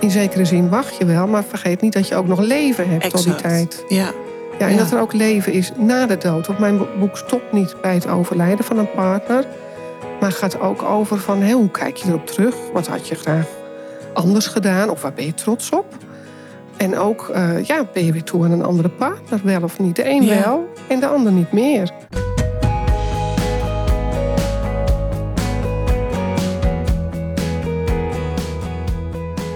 in zekere zin wacht je wel, maar vergeet niet dat je ook nog leven hebt tot die tijd. Ja. Ja, en Ja. dat er ook leven is na de dood. Want mijn boek stopt niet bij het overlijden van een partner. Maar gaat ook over van hé, hoe kijk je erop terug? Wat had je graag anders gedaan? Of waar ben je trots op? En ook, eh, ja, ben je weer toe aan een andere partner? Wel of niet? De een Ja. wel en de ander niet meer.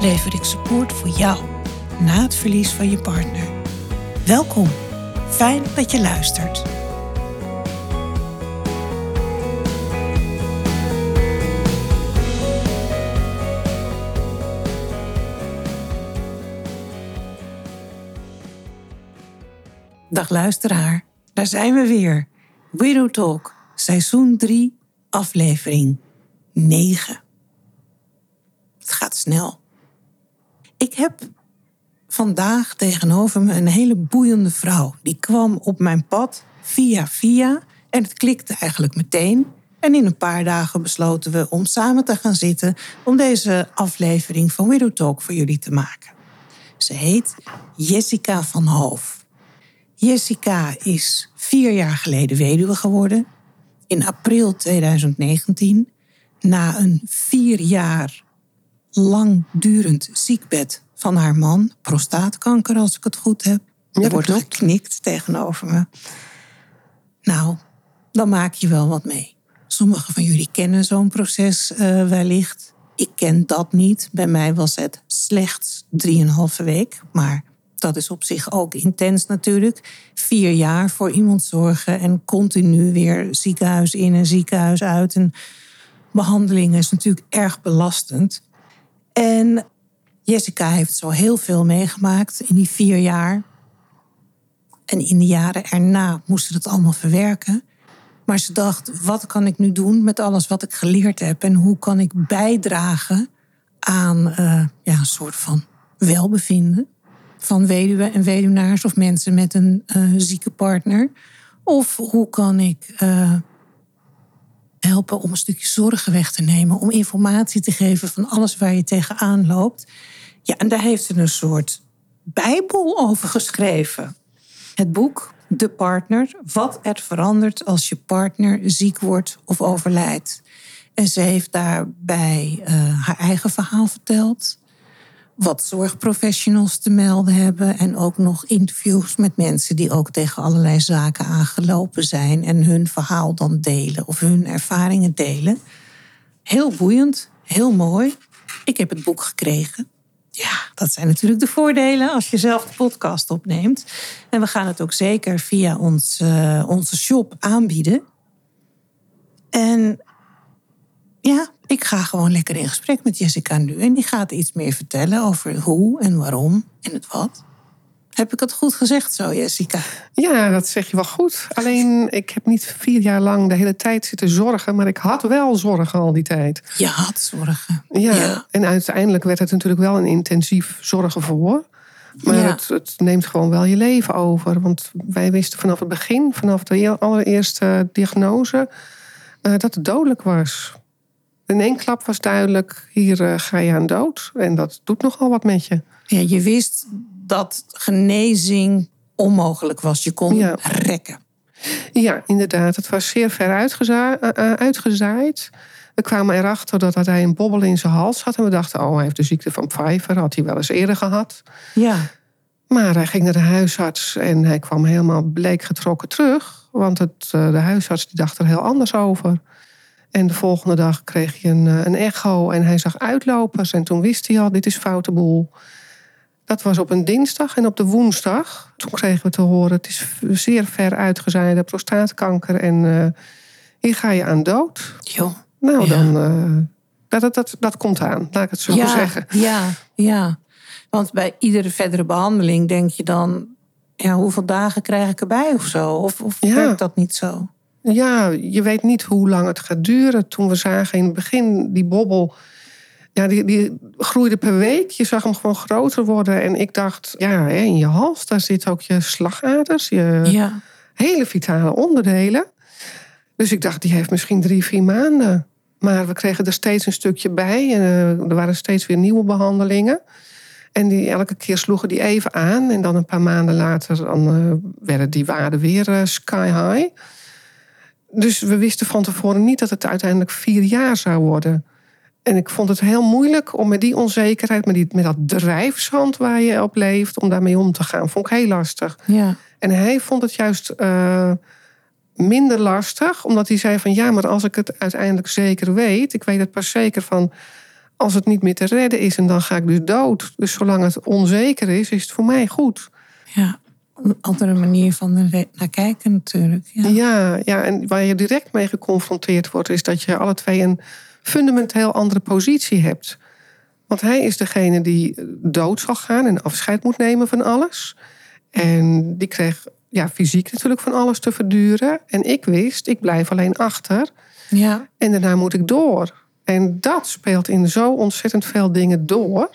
lever ik support voor jou na het verlies van je partner. Welkom, fijn dat je luistert. Dag luisteraar, daar zijn we weer. Widow Talk, seizoen 3, aflevering 9. Het gaat snel. Ik heb vandaag tegenover me een hele boeiende vrouw. Die kwam op mijn pad via via en het klikte eigenlijk meteen. En in een paar dagen besloten we om samen te gaan zitten om deze aflevering van Widow Talk voor jullie te maken. Ze heet Jessica van Hoof. Jessica is vier jaar geleden weduwe geworden. In april 2019. Na een vier jaar langdurend ziekbed van haar man. Prostaatkanker, als ik het goed heb. Ja, er wordt geknikt tegenover me. Nou, dan maak je wel wat mee. Sommigen van jullie kennen zo'n proces eh, wellicht. Ik ken dat niet. Bij mij was het slechts drieënhalve week. Maar dat is op zich ook intens natuurlijk. Vier jaar voor iemand zorgen en continu weer ziekenhuis in en ziekenhuis uit. En behandelingen is natuurlijk erg belastend. En Jessica heeft zo heel veel meegemaakt in die vier jaar. En in de jaren erna moest ze dat allemaal verwerken. Maar ze dacht, wat kan ik nu doen met alles wat ik geleerd heb? En hoe kan ik bijdragen aan eh, ja, een soort van welbevinden van weduwen en weduwnaars of mensen met een eh, zieke partner? Of hoe kan ik eh, helpen om een stukje zorgen weg te nemen, om informatie te geven van alles waar je tegenaan loopt? Ja, en daar heeft ze een soort bijbel over geschreven. Het boek De Partner, wat er verandert als je partner ziek wordt of overlijdt. En ze heeft daarbij eh, haar eigen verhaal verteld. Wat zorgprofessionals te melden hebben. En ook nog interviews met mensen die ook tegen allerlei zaken aangelopen zijn. En hun verhaal dan delen of hun ervaringen delen. Heel boeiend, heel mooi. Ik heb het boek gekregen. Ja, dat zijn natuurlijk de voordelen als je zelf de podcast opneemt. En we gaan het ook zeker via ons, eh, onze shop aanbieden. En ja, ik ga gewoon lekker in gesprek met Jessica nu. En die gaat iets meer vertellen over hoe en waarom en het wat. Heb ik het goed gezegd zo, Jessica? Ja, dat zeg je wel goed. Alleen, ik heb niet vier jaar lang de hele tijd zitten zorgen. Maar ik had wel zorgen al die tijd. Je had zorgen. Ja, Ja. en uiteindelijk werd het natuurlijk wel een intensief zorgen voor. Maar Ja. het, het neemt gewoon wel je leven over. Want wij wisten vanaf het begin, vanaf de eer- allereerste diagnose, eh, dat het dodelijk was. In één klap was duidelijk, hier eh, ga je aan dood. En dat doet nogal wat met je. Ja, je wist dat genezing onmogelijk was. Je kon Ja. rekken. Ja, inderdaad. Het was zeer ver uitgeza- eh, eh, uitgezaaid. We kwamen erachter dat hij een bobbel in zijn hals had. En we dachten, oh, hij heeft de ziekte van Pfeiffer. Had hij wel eens eerder gehad. Ja, Maar hij ging naar de huisarts en hij kwam helemaal bleek getrokken terug. Want het, de huisarts die dacht er heel anders over. En de volgende dag kreeg hij een, eh, een echo en hij zag uitlopers. En toen wist hij al, dit is foute boel. Dat was op een dinsdag en op de woensdag. Toen kregen we te horen, het is zeer ver uitgezaaide prostaatkanker. En eh, hier ga je aan dood. joh. Nou, Ja. dan... eh, dat, dat, dat, dat komt aan, laat ik het zo ja, zeggen. Ja, ja. Want bij iedere verdere behandeling denk je dan... Ja, hoeveel dagen krijg ik erbij of zo? Of, of Ja. werkt dat niet zo? Ja, je weet niet hoe lang het gaat duren. Toen we zagen in het begin die bobbel, ja, die, die groeide per week. Je zag hem gewoon groter worden. En ik dacht, ja, hè, in je hals, daar zitten ook je slagaders, je Ja. hele vitale onderdelen. Dus ik dacht, die heeft misschien drie, vier maanden. Maar we kregen er steeds een stukje bij. En eh, er waren steeds weer nieuwe behandelingen. En die, elke keer sloegen die even aan. En dan een paar maanden later dan, eh, werden die waarden weer eh, sky high. Dus we wisten van tevoren niet dat het uiteindelijk vier jaar zou worden. En ik vond het heel moeilijk om met die onzekerheid, met, die, met dat drijfzand waar je op leeft, om daarmee om te gaan. Vond ik heel lastig. Ja. En hij vond het juist eh, minder lastig, omdat hij zei van ja, maar als ik het uiteindelijk zeker weet, ik weet het pas zeker van als het niet meer te redden is en dan ga ik dus dood. Dus zolang het onzeker is, is het voor mij goed. ja. Een andere manier van naar kijken natuurlijk. Ja. Ja, ja, en waar je direct mee geconfronteerd wordt, is dat je alle twee een fundamenteel andere positie hebt. Want hij is degene die dood zal gaan en afscheid moet nemen van alles. En die kreeg ja, fysiek natuurlijk van alles te verduren. En ik wist, ik blijf alleen achter. ja. En daarna moet ik door. En dat speelt in zo ontzettend veel dingen door.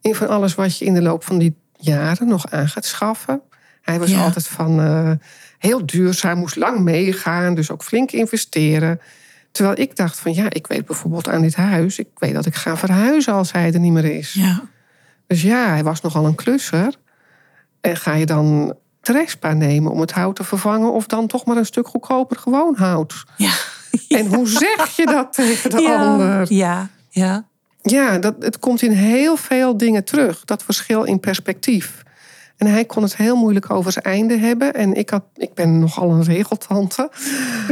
In van alles wat je in de loop van die jaren nog aan gaat schaffen. Hij was Ja. altijd van eh, heel duurzaam, moest lang meegaan, dus ook flink investeren. Terwijl ik dacht van ja, ik weet bijvoorbeeld aan dit huis, ik weet dat ik ga verhuizen als hij er niet meer is. Ja. Dus ja, hij was nogal een klusser. En ga je dan Trespa nemen om het hout te vervangen, of dan toch maar een stuk goedkoper gewoon hout? Ja. En hoe zeg je dat tegen de ja. ander? Ja. Ja. Ja, dat, het komt in heel veel dingen terug. Dat verschil in perspectief. En hij kon het heel moeilijk over zijn einde hebben. En ik, had, ik ben nogal een regeltante.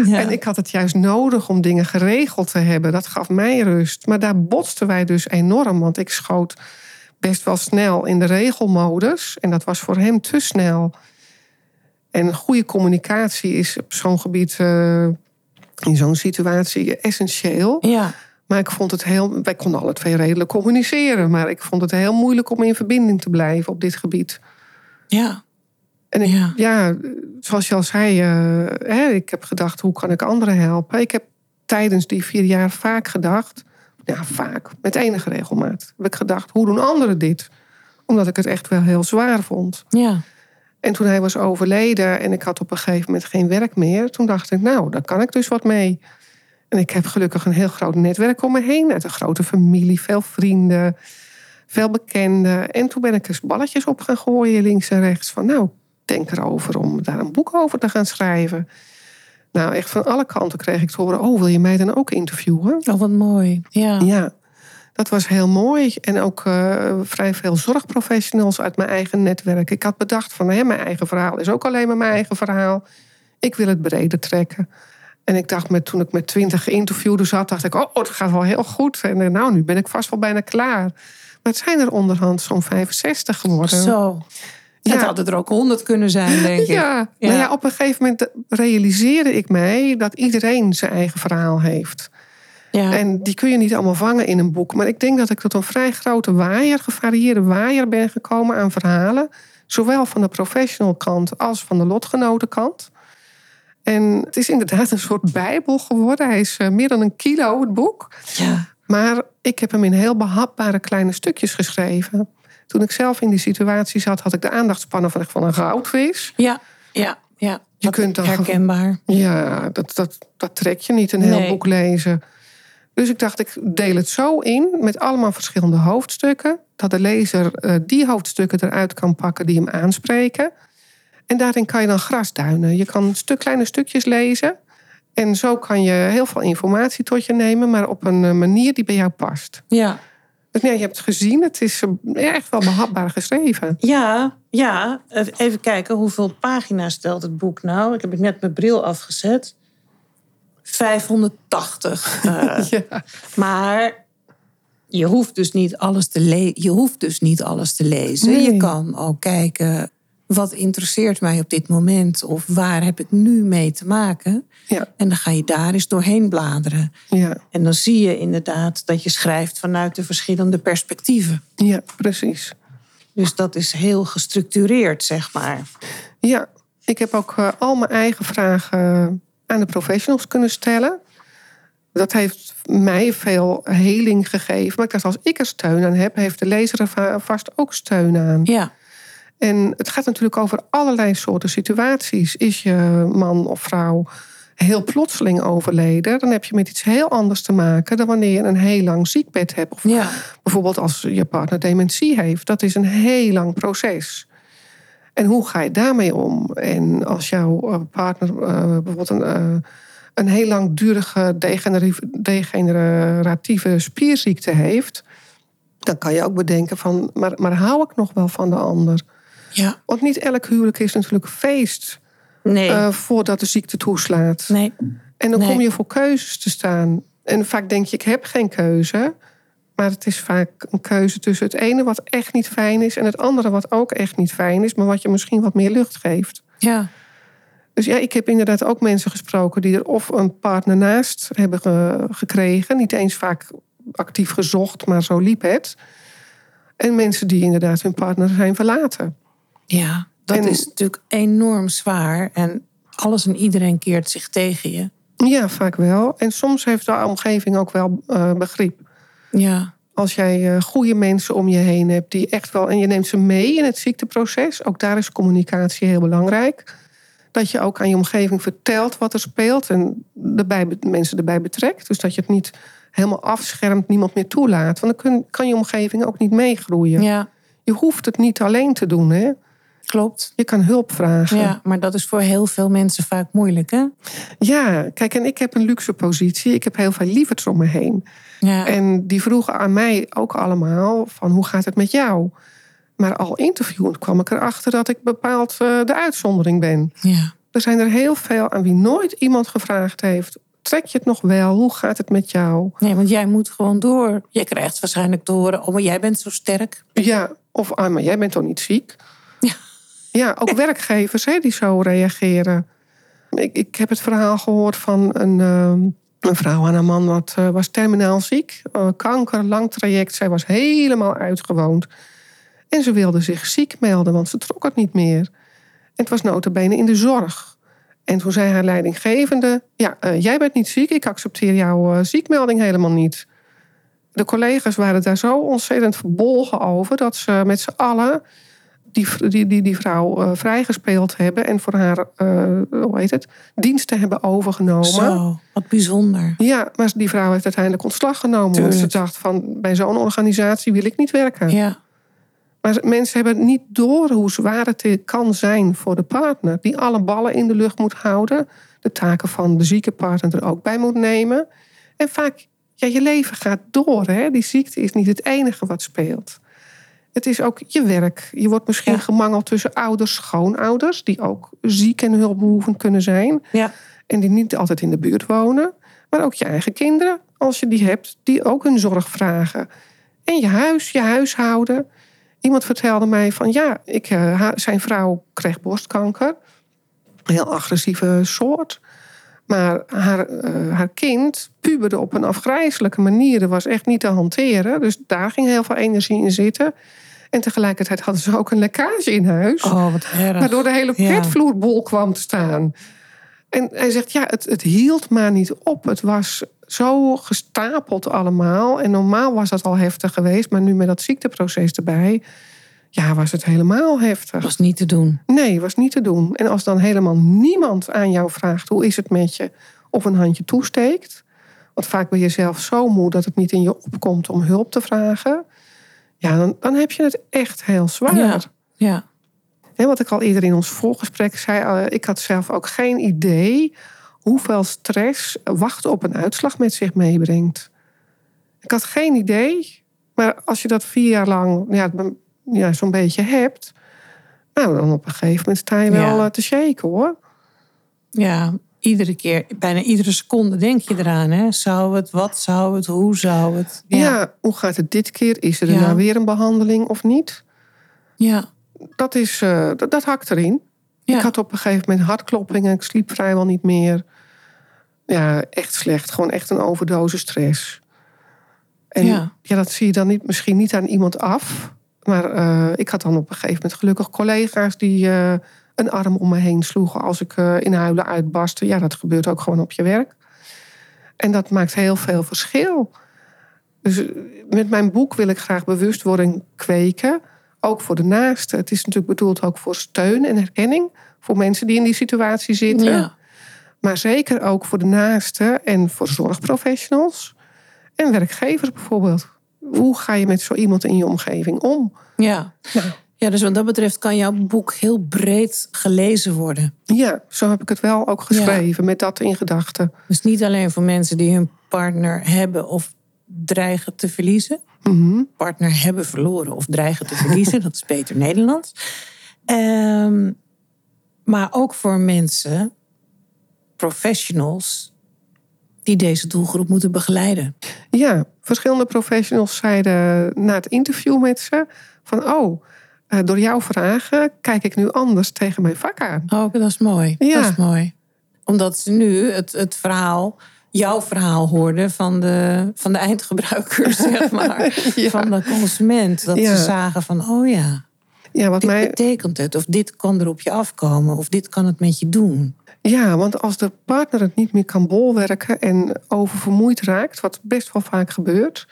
Ja. En ik had het juist nodig om dingen geregeld te hebben. Dat gaf mij rust. Maar daar botsten wij dus enorm. Want ik schoot best wel snel in de regelmodus. En dat was voor hem te snel. En goede communicatie is op zo'n gebied, eh, in zo'n situatie, essentieel. ja. Maar ik vond het heel. Wij konden alle twee redelijk communiceren. Maar ik vond het heel moeilijk om in verbinding te blijven op dit gebied. Ja. En ik, Ja. ja. zoals je al zei, eh, hè, ik heb gedacht, hoe kan ik anderen helpen? Ik heb tijdens die vier jaar vaak gedacht, ja, vaak, met enige regelmaat, heb ik gedacht, hoe doen anderen dit? Omdat ik het echt wel heel zwaar vond. Ja. En toen hij was overleden en ik had op een gegeven moment geen werk meer, toen dacht ik, nou, daar kan ik dus wat mee. En ik heb gelukkig een heel groot netwerk om me heen, uit een grote familie, veel vrienden, veel bekenden. En toen ben ik eens balletjes op gaan gooien, links en rechts, van nou, denk erover om daar een boek over te gaan schrijven. Nou, echt van alle kanten kreeg ik te horen, oh, wil je mij dan ook interviewen? Oh, wat mooi. Ja. Ja, dat was heel mooi. En ook eh, vrij veel zorgprofessionals uit mijn eigen netwerk. Ik had bedacht van, hè, mijn eigen verhaal is ook alleen maar mijn eigen verhaal. Ik wil het breder trekken. En ik dacht, met, toen ik met twintig geïnterviewden zat, dacht ik, oh, het gaat wel heel goed. En eh, nou, nu ben ik vast wel bijna klaar. Het zijn er onderhand zo'n 65 geworden. Zo. Ja. Het hadden er ook honderd kunnen zijn, denk ik. Ja, Ja. Nou ja, op een gegeven moment realiseerde ik mij dat iedereen zijn eigen verhaal heeft. Ja. En die kun je niet allemaal vangen in een boek. Maar ik denk dat ik tot een vrij grote waaier, gevarieerde waaier ben gekomen aan verhalen. Zowel van de professional kant als van de lotgenotenkant. En het is inderdaad een soort bijbel geworden. Hij is eh, meer dan een kilo, het boek. ja. Maar ik heb hem in heel behapbare kleine stukjes geschreven. Toen ik zelf in die situatie zat, had ik de aandachtspannen van, van een goudvis. Ja. Ja. Ja. Je kunt dan herkenbaar. Ja, dat, dat, dat trek je niet, een heel Nee. boek lezen. Dus ik dacht, ik deel het zo in met allemaal verschillende hoofdstukken. Dat de lezer eh, die hoofdstukken eruit kan pakken die hem aanspreken. En daarin kan je dan grasduinen. Je kan stuk, kleine stukjes lezen. En zo kan je heel veel informatie tot je nemen, maar op een eh, manier die bij jou past. Ja. Dus nee, je hebt het gezien, het is eh, echt wel behapbaar geschreven. Ja, ja. Even kijken, hoeveel pagina's stelt het boek nou? Ik heb net mijn bril afgezet. 580. eh, Ja. Maar je hoeft dus niet alles te, le- je hoeft dus niet alles te lezen. Nee. Je kan ook kijken, wat interesseert mij op dit moment? Of waar heb ik nu mee te maken? Ja, En dan ga je daar eens doorheen bladeren. ja, En dan zie je inderdaad dat je schrijft vanuit de verschillende perspectieven. ja, precies. Dus dat is heel gestructureerd, zeg maar. Ja, ik heb ook uh, al mijn eigen vragen aan de professionals kunnen stellen. Dat heeft mij veel heling gegeven. Maar ik dacht, als ik er steun aan heb, heeft de lezer er vast ook steun aan. Ja. En het gaat natuurlijk over allerlei soorten situaties. Is je man of vrouw heel plotseling overleden, dan heb je met iets heel anders te maken dan wanneer je een heel lang ziekbed hebt. Of ja. bijvoorbeeld als je partner dementie heeft. Dat is een heel lang proces. En hoe ga je daarmee om? En als jouw eh, partner uh, bijvoorbeeld een, uh, een heel langdurige degeneratieve spierziekte heeft, dan kan je ook bedenken van, maar, maar hou ik nog wel van de ander? Ja. Want niet elk huwelijk is natuurlijk feest nee. uh, voordat de ziekte toeslaat. Nee. En dan Nee. kom je voor keuzes te staan. En vaak denk je, ik heb geen keuze. Maar het is vaak een keuze tussen het ene wat echt niet fijn is... en het andere wat ook echt niet fijn is... maar wat je misschien wat meer lucht geeft. Ja. Dus ja, ik heb inderdaad ook mensen gesproken... die er of een partner naast hebben ge- gekregen. Niet eens vaak actief gezocht, maar zo liep het. En mensen die inderdaad hun partner zijn verlaten. Ja, dat En- is natuurlijk enorm zwaar. En alles en iedereen keert zich tegen je. Ja, vaak wel. En soms heeft de omgeving ook wel eh, begrip. Ja. Als jij eh, goede mensen om je heen hebt die echt wel. en je neemt ze mee in het ziekteproces. Ook daar is communicatie heel belangrijk. Dat je ook aan je omgeving vertelt wat er speelt. en erbij, mensen erbij betrekt. Dus dat je het niet helemaal afschermt, niemand meer toelaat. Want dan kun- kan je omgeving ook niet meegroeien. Ja, Je hoeft het niet alleen te doen. Hè? Klopt. Je kan hulp vragen. Ja, maar dat is voor heel veel mensen vaak moeilijk, hè? ja, kijk, en ik heb een luxe positie. Ik heb heel veel lieverds om me heen. Ja. En die vroegen aan mij ook allemaal van hoe gaat het met jou? Maar al interviewend kwam ik erachter dat ik bepaald eh, de uitzondering ben. ja. Er zijn er heel veel aan wie nooit iemand gevraagd heeft... trek je het nog wel? Hoe gaat het met jou? Nee, want jij moet gewoon door. Je krijgt waarschijnlijk te horen, oh, maar jij bent zo sterk. Ja, of ah, maar jij bent toch niet ziek? Ja. Ook werkgevers hè, die zo reageren. Ik, ik heb het verhaal gehoord van een, ehm, een vrouw en een man... wat eh, was terminaal ziek, eh, kanker, lang traject. Zij was helemaal uitgewoond. En ze wilde zich ziek melden, want ze trok het niet meer. En het was notabene in de zorg. En toen zei haar leidinggevende... ja, eh, jij bent niet ziek, ik accepteer jouw ziekmelding helemaal niet. De collega's waren daar zo ontzettend verbolgen over... dat ze met z'n allen die, die, die, die vrouw eh, vrijgespeeld hebben... en voor haar, eh, hoe heet het, diensten hebben overgenomen. Zo, wat bijzonder. Ja, maar die vrouw heeft uiteindelijk ontslag genomen. Want ze dacht van, bij zo'n organisatie wil ik niet werken. Ja, Maar mensen hebben niet door hoe zwaar het kan zijn voor de partner. Die alle ballen in de lucht moet houden. De taken van de zieke partner er ook bij moet nemen. En vaak, ja, je leven gaat door. Hè? Die ziekte is niet het enige wat speelt. Het is ook je werk. Je wordt misschien Ja. gemangeld tussen ouders, schoonouders... die ook ziek en hulpbehoevend kunnen zijn. ja, En die niet altijd in de buurt wonen. Maar ook je eigen kinderen, als je die hebt, die ook hun zorg vragen. En je huis, je huishouden. Iemand vertelde mij van ja, ik, eh, zijn vrouw kreeg borstkanker. Een heel agressieve soort. Maar haar, eh, haar kind puberde op een afgrijzelijke manier. Dat was echt niet te hanteren. Dus daar ging heel veel energie in zitten. En tegelijkertijd hadden ze ook een lekkage in huis. oh, wat erg. Waardoor de hele petvloer bol kwam te staan. En hij zegt, ja, het, het hield maar niet op. Het was zo gestapeld allemaal. En normaal was dat al heftig geweest. Maar nu met dat ziekteproces erbij... ja, was het helemaal heftig. Was niet te doen. Nee, was niet te doen. En als dan helemaal niemand aan jou vraagt... hoe is het met je, of een handje toesteekt... want vaak ben je zelf zo moe dat het niet in je opkomt om hulp te vragen... ja, dan, dan heb je het echt heel zwaar. Ja, ja. Hè, wat ik al eerder in ons voorgesprek zei, eh, ik had zelf ook geen idee hoeveel stress wachten op een uitslag met zich meebrengt. Ik had geen idee, maar als je dat vier jaar lang ja, ja, zo'n beetje hebt, nou dan op een gegeven moment sta je wel Ja. eh, te shaken hoor. Ja, iedere keer, bijna iedere seconde denk je eraan. Hè? Zou het, wat zou het, hoe zou het? Ja. hoe gaat het dit keer? Is er Ja. nou weer een behandeling of niet? ja. Dat, is, eh, dat, dat hakt erin. Ja. Ik had op een gegeven moment hartkloppingen. Ik sliep vrijwel niet meer. Ja, echt slecht. Gewoon echt een overdosis stress. En Ja. ja. dat zie je dan niet, misschien niet aan iemand af. Maar eh, ik had dan op een gegeven moment gelukkig collega's die eh, een arm om me heen sloegen als ik eh, in huilen uitbarstte. Ja, dat gebeurt ook gewoon op je werk. En dat maakt heel veel verschil. Dus eh, met mijn boek wil ik graag bewustwording kweken. Ook voor de naasten. Het is natuurlijk bedoeld ook voor steun en herkenning. Voor mensen die in die situatie zitten. Ja. Maar zeker ook voor de naasten en voor zorgprofessionals. En werkgevers bijvoorbeeld. Hoe ga je met zo iemand in je omgeving om? Ja. Nou. Ja, dus wat dat betreft kan jouw boek heel breed gelezen worden. Ja, zo heb ik het wel ook geschreven, met dat in gedachten. Dus niet alleen voor mensen die hun partner hebben of dreigen te verliezen. Mhm. Partner hebben verloren of dreigen te verliezen. dat is beter Nederlands. Ehm, maar ook voor mensen, professionals, die deze doelgroep moeten begeleiden. Ja, verschillende professionals zeiden na het interview met ze... van oh, eh, door jouw vragen kijk ik nu anders tegen mijn vak aan. Oh, dat is mooi. Ja. Dat is mooi. Omdat ze nu het, het verhaal, jouw verhaal hoorden van de, van de eindgebruiker, zeg maar. Ja. Van de consument. Dat Ja. ze zagen van, oh ja, Ja, wat dit mij, betekent het. Of dit kan er op je afkomen. Of dit kan het met je doen. ja, want als de partner het niet meer kan bolwerken en oververmoeid raakt... wat best wel vaak gebeurt,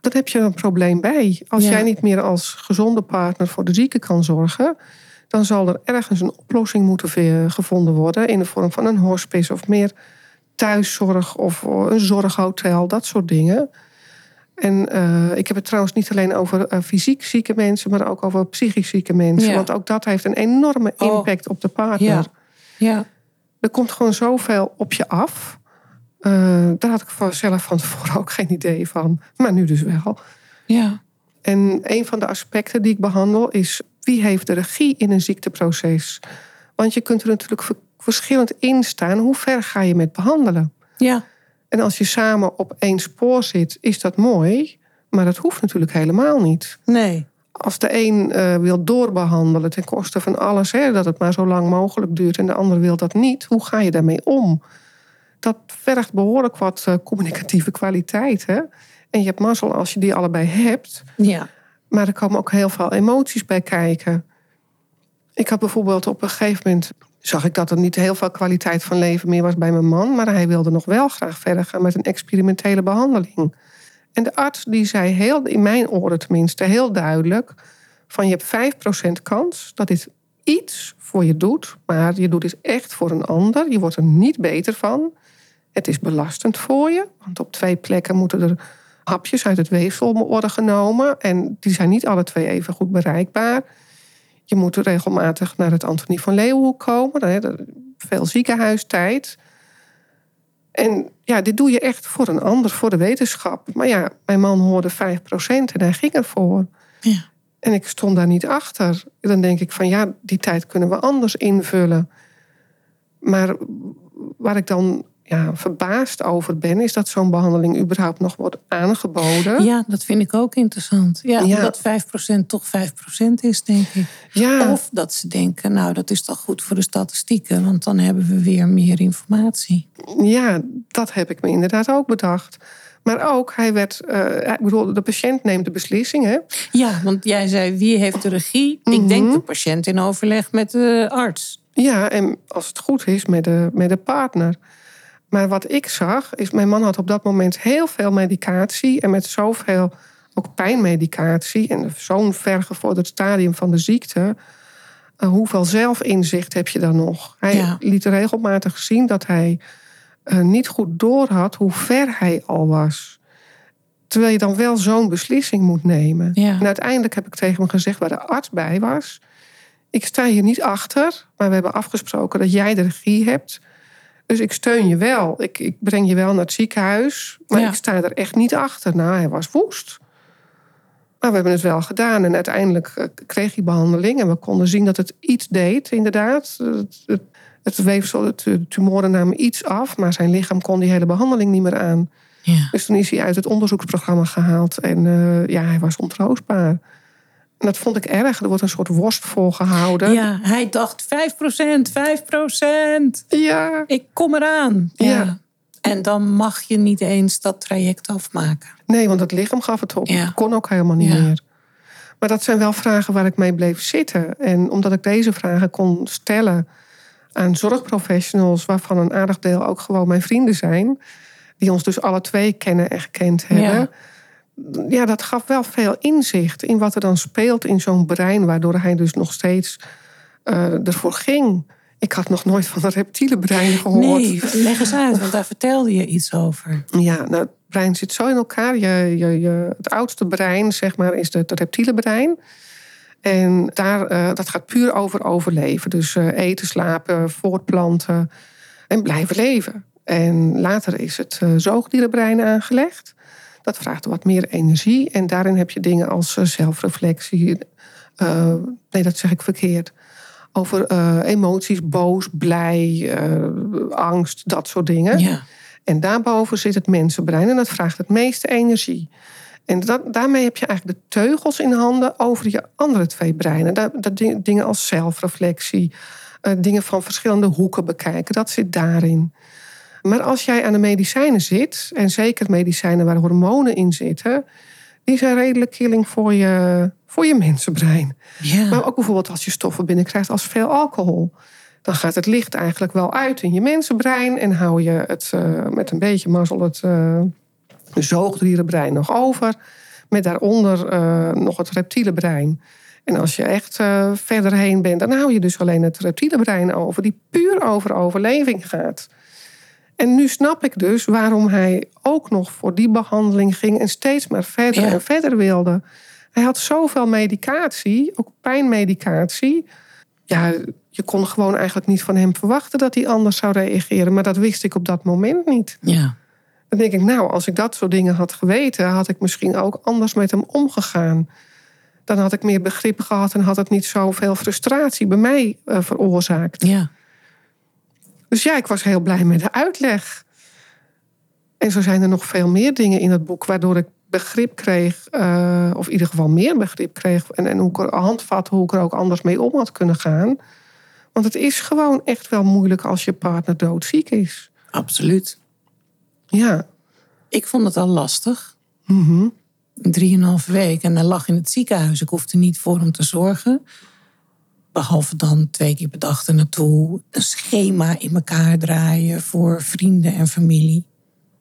dan heb je een probleem bij. Als Ja. jij niet meer als gezonde partner voor de zieke kan zorgen... dan zal er ergens een oplossing moeten gevonden worden... in de vorm van een hospice of meer thuiszorg of een zorghotel, dat soort dingen. En eh, ik heb het trouwens niet alleen over eh, fysiek zieke mensen... maar ook over psychisch zieke mensen. Ja. Want ook dat heeft een enorme Oh. impact op de partner. Ja. Ja. Er komt gewoon zoveel op je af. Eh, daar had ik zelf van tevoren ook geen idee van. Maar nu dus wel. Ja. En een van de aspecten die ik behandel is... wie heeft de regie in een ziekteproces? Want je kunt er natuurlijk ver- verschillend in staan. Hoe ver ga je met behandelen? Ja. En als je samen op één spoor zit, is dat mooi. Maar dat hoeft natuurlijk helemaal niet. Nee. Als de een eh, wil doorbehandelen ten koste van alles, hè, dat het maar zo lang mogelijk duurt, en de ander wil dat niet, hoe ga je daarmee om? Dat vergt behoorlijk wat eh, communicatieve kwaliteit. Hè? En je hebt mazzel als je die allebei hebt. Ja. Maar er komen ook heel veel emoties bij kijken. Ik had bijvoorbeeld op een gegeven moment... zag ik dat er niet heel veel kwaliteit van leven meer was bij mijn man... maar hij wilde nog wel graag verder gaan met een experimentele behandeling. En de arts die zei, heel, in mijn oren tenminste, heel duidelijk... van je hebt 5% kans dat dit iets voor je doet... maar je doet dit echt voor een ander. Je wordt er niet beter van. Het is belastend voor je, want op twee plekken moeten er hapjes uit het weefsel worden genomen. En die zijn niet alle twee even goed bereikbaar. Je moet regelmatig naar het Antonie van Leeuwenhoek komen. Veel ziekenhuistijd. En ja, dit doe je echt voor een ander, voor de wetenschap. Maar ja, mijn man hoorde 5% en hij ging ervoor. Ja. En ik stond daar niet achter. Dan denk ik van ja, die tijd kunnen we anders invullen. Maar waar ik dan ja, verbaasd over ben, is dat zo'n behandeling überhaupt nog wordt aangeboden. Ja, dat vind ik ook interessant. Ja, Ja. omdat 5% toch 5% is, denk ik. Ja, Of dat ze denken, nou, dat is toch goed voor de statistieken, want dan hebben we weer meer informatie. ja, dat heb ik me inderdaad ook bedacht. Maar ook, hij werd, eh, ik bedoel, de patiënt neemt de beslissing. Hè? Ja, want jij zei, wie heeft de regie? Ik denk de patiënt in overleg met de arts. Ja, en als het goed is, met de, met de partner. Maar wat ik zag, is mijn man had op dat moment heel veel medicatie. En met zoveel ook pijnmedicatie. En zo'n vergevorderd stadium van de ziekte. eh, hoeveel zelfinzicht heb je dan nog? Hij Ja. liet regelmatig zien dat hij eh, niet goed doorhad hoe ver hij al was. Terwijl je dan wel zo'n beslissing moet nemen. Ja. En uiteindelijk heb ik tegen hem gezegd waar de arts bij was. Ik sta hier niet achter, maar we hebben afgesproken dat jij de regie hebt. Dus ik steun je wel. Ik, ik breng je wel naar het ziekenhuis. Maar Ja. ik sta er echt niet achter. Nou, hij was woest. Maar we hebben het wel gedaan. En uiteindelijk eh, kreeg hij behandeling. En we konden zien dat het iets deed, inderdaad. Het, het, het weefsel, het- de tumoren namen iets af. Maar zijn lichaam kon die hele behandeling niet meer aan. Ja. Dus toen is hij uit het onderzoeksprogramma gehaald. En eh, ja, hij was ontroostbaar. Dat vond ik erg. Er wordt een soort worst volgehouden. ja, hij dacht 5%, 5%. ja. Ik kom eraan. Ja. Ja. En dan mag je niet eens dat traject afmaken. Nee, want het lichaam gaf het op. Ja. Het kon ook helemaal niet Ja. meer. Maar dat zijn wel vragen waar ik mee bleef zitten. En omdat ik deze vragen kon stellen aan zorgprofessionals, waarvan een aardig deel ook gewoon mijn vrienden zijn, die ons dus alle twee kennen en gekend hebben. Ja dat gaf wel veel inzicht in wat er dan speelt in zo'n brein, waardoor hij dus nog steeds uh, ervoor ging. Ik had nog nooit van een reptiele brein gehoord. Nee, leg eens uit, want daar vertelde je iets over. Ja, nou, het brein zit zo in elkaar. Je, je, je, het oudste brein, zeg maar, is het reptiele brein. En daar, uh, dat gaat puur over overleven. Dus uh, eten, slapen, voortplanten en blijven leven. En later is het zoogdierenbrein aangelegd. Dat vraagt wat meer energie. En daarin heb je dingen als eh, zelfreflectie. Uh, nee, dat zeg ik verkeerd. Over uh, emoties, boos, blij, angst, dat soort dingen. Ja. En daarboven zit het mensenbrein en dat vraagt het meeste energie. En dat, daarmee heb je eigenlijk de teugels in handen over je andere twee breinen. Dat, dat dingen als zelfreflectie, dingen van verschillende hoeken bekijken, dat zit daarin. Maar als jij aan de medicijnen zit, en zeker medicijnen waar hormonen in zitten, die zijn redelijk killing voor je, voor je mensenbrein. Ja. Maar ook bijvoorbeeld als je stoffen binnenkrijgt als veel alcohol. Dan gaat het licht eigenlijk wel uit in je mensenbrein en hou je het uh, met een beetje mazzel het uh, zoogdierenbrein nog over. Met daaronder uh, nog het reptiele brein. En als je echt verder heen bent, dan hou je dus alleen het reptiele brein over, die puur over overleving gaat. En nu snap ik dus waarom hij ook nog voor die behandeling ging en steeds maar verder en verder wilde. Hij had zoveel medicatie, ook pijnmedicatie. Ja, je kon gewoon eigenlijk niet van hem verwachten dat hij anders zou reageren. Maar dat wist ik op dat moment niet. Ja. Dan denk ik, nou, als ik dat soort dingen had geweten, had ik misschien ook anders met hem omgegaan. Dan had ik meer begrip gehad en had het niet zoveel frustratie bij mij uh, veroorzaakt. Ja. Dus ja, ik was heel blij met de uitleg. En zo zijn er nog veel meer dingen in het boek waardoor ik begrip kreeg, uh, of in ieder geval meer begrip kreeg. En, en hoe ik er handvat, hoe ik er ook anders mee om had kunnen gaan. Want het is gewoon echt wel moeilijk als je partner doodziek is. Absoluut. Ja. Ik vond het al lastig. Mm Drieënhalve week en hij lag in het ziekenhuis. Ik hoefde niet voor hem te zorgen. Behalve dan twee keer per dag naartoe. Een schema in elkaar draaien voor vrienden en familie.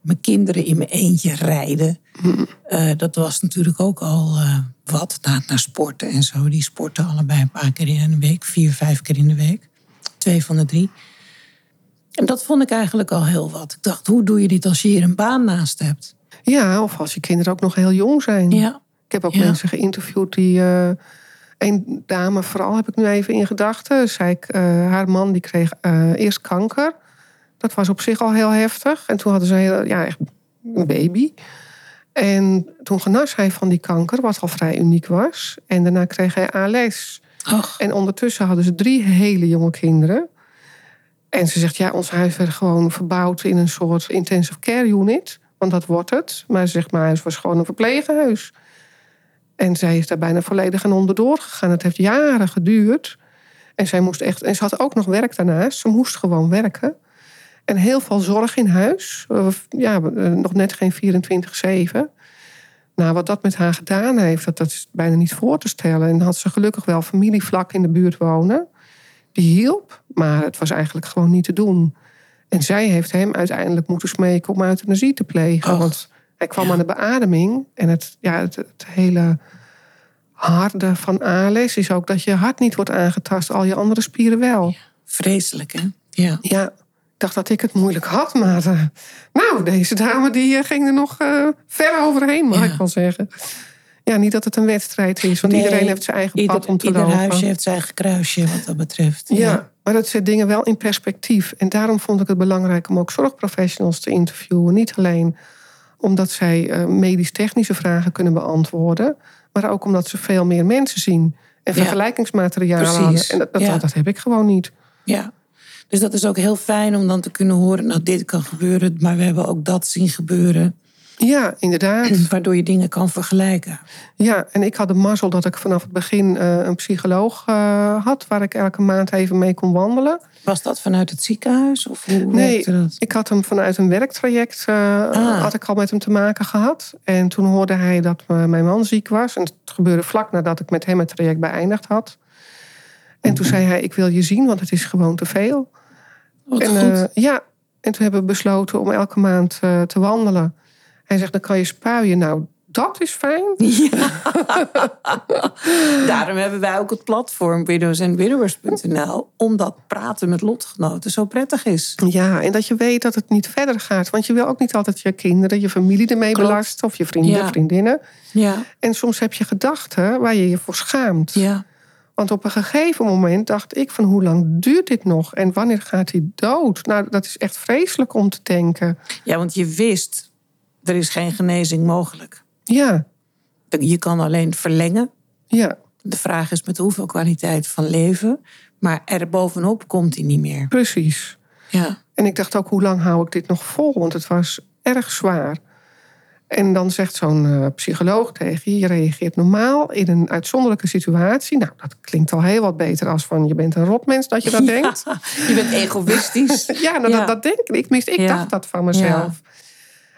Mijn kinderen in mijn eentje rijden. Uh, dat was natuurlijk ook al uh, wat. Naar, naar sporten en zo. Die sporten allebei een paar keer in de week. Vier, vijf keer in de week. Twee van de drie. En dat vond ik eigenlijk al heel wat. Ik dacht, hoe doe je dit als je hier een baan naast hebt? Ja, of als je kinderen ook nog heel jong zijn. Ja. Ik heb ook mensen geïnterviewd die... Uh, een dame vooral heb ik nu even in gedachten. Zij, uh, haar man die kreeg uh, eerst kanker. Dat was op zich al heel heftig. En toen hadden ze heel, ja, echt een baby. En toen genas hij van die kanker, wat al vrij uniek was. En daarna kreeg hij ALS. Och. En ondertussen hadden ze drie hele jonge kinderen. En ze zegt, ja, ons huis werd gewoon verbouwd in een soort intensive care unit. Want dat wordt het. Maar ze zegt, maar huis was gewoon een verpleeghuis. En zij is daar bijna volledig aan onderdoor gegaan. Het heeft jaren geduurd. En zij moest echt. En ze had ook nog werk daarnaast. Ze moest gewoon werken. En heel veel zorg in huis. Ja, eh, nog net geen 24-7. Nou, wat dat met haar gedaan heeft, dat, dat is bijna niet voor te stellen. En had ze gelukkig wel familievlak in de buurt wonen. Die hielp, maar het was eigenlijk gewoon niet te doen. En zij heeft hem uiteindelijk moeten smeken om euthanasie te plegen. Want hij kwam aan de beademing. En het, ja, het, het, hele harde van ALS is ook dat je hart niet wordt aangetast. Al je andere spieren wel. vreselijk, hè? Ja. Ja, ik dacht dat ik het moeilijk had. Maar uh, nou, deze dame die uh, ging er nog uh, ver overheen, mag ik wel zeggen. Ja, niet dat het een wedstrijd is. Want nee, iedereen heeft zijn eigen pad om te ieder lopen. Ieder huisje heeft zijn eigen kruisje wat dat betreft. Ja. ja. maar dat zet dingen wel in perspectief. En daarom vond ik het belangrijk om ook zorgprofessionals te interviewen. Niet alleen omdat zij uh, medisch-technische vragen kunnen beantwoorden. Maar ook omdat ze veel meer mensen zien. En vergelijkingsmateriaal hadden. En dat, dat, ja. dat, heb ik gewoon niet. Ja, dus dat is ook heel fijn om dan te kunnen horen... nou, dit kan gebeuren, maar we hebben ook dat zien gebeuren. Ja, inderdaad. Waardoor je dingen kan vergelijken. Ja, en ik had de mazzel dat ik vanaf het begin uh, een psycholoog uh, had... waar ik elke maand even mee kon wandelen. Was dat vanuit het ziekenhuis? Of hoe nee, dat? ik had hem vanuit een werktraject uh, ah. had ik al met hem te maken gehad. En toen hoorde hij dat mijn man ziek was. En het gebeurde vlak nadat ik met hem het traject beëindigd had. En toen zei hij, ik wil je zien, want het is gewoon te veel. Wat en, goed. ja, en toen hebben we besloten om elke maand te wandelen... Hij zegt, dan kan je spuien. Nou, dat is fijn. Ja. Daarom hebben wij ook het platform widowsandwidowers.nl. Omdat praten met lotgenoten zo prettig is. Ja, en dat je weet dat het niet verder gaat. Want je wil ook niet altijd je kinderen, je familie ermee Klopt. belasten. Of je vrienden, Ja. vriendinnen. Ja. En soms heb je gedachten waar je je voor schaamt. Ja. Want op een gegeven moment dacht ik van hoe lang duurt dit nog? En wanneer gaat hij dood? Nou, dat is echt vreselijk om te denken. ja, want je wist, er is geen genezing mogelijk. Ja, Je kan alleen verlengen. ja, De vraag is met hoeveel kwaliteit van leven. Maar er bovenop komt hij niet meer. precies. Ja. En ik dacht ook, hoe lang hou ik dit nog vol? Want het was erg zwaar. En dan zegt zo'n eh, psycholoog tegen je, je reageert normaal in een uitzonderlijke situatie. Nou, dat klinkt al heel wat beter als van je bent een rotmens dat je dat denkt. Je bent egoïstisch. Ja, nou, Ja. Dat, dat denk ik. Tenminste, ik Ja. dacht dat van mezelf.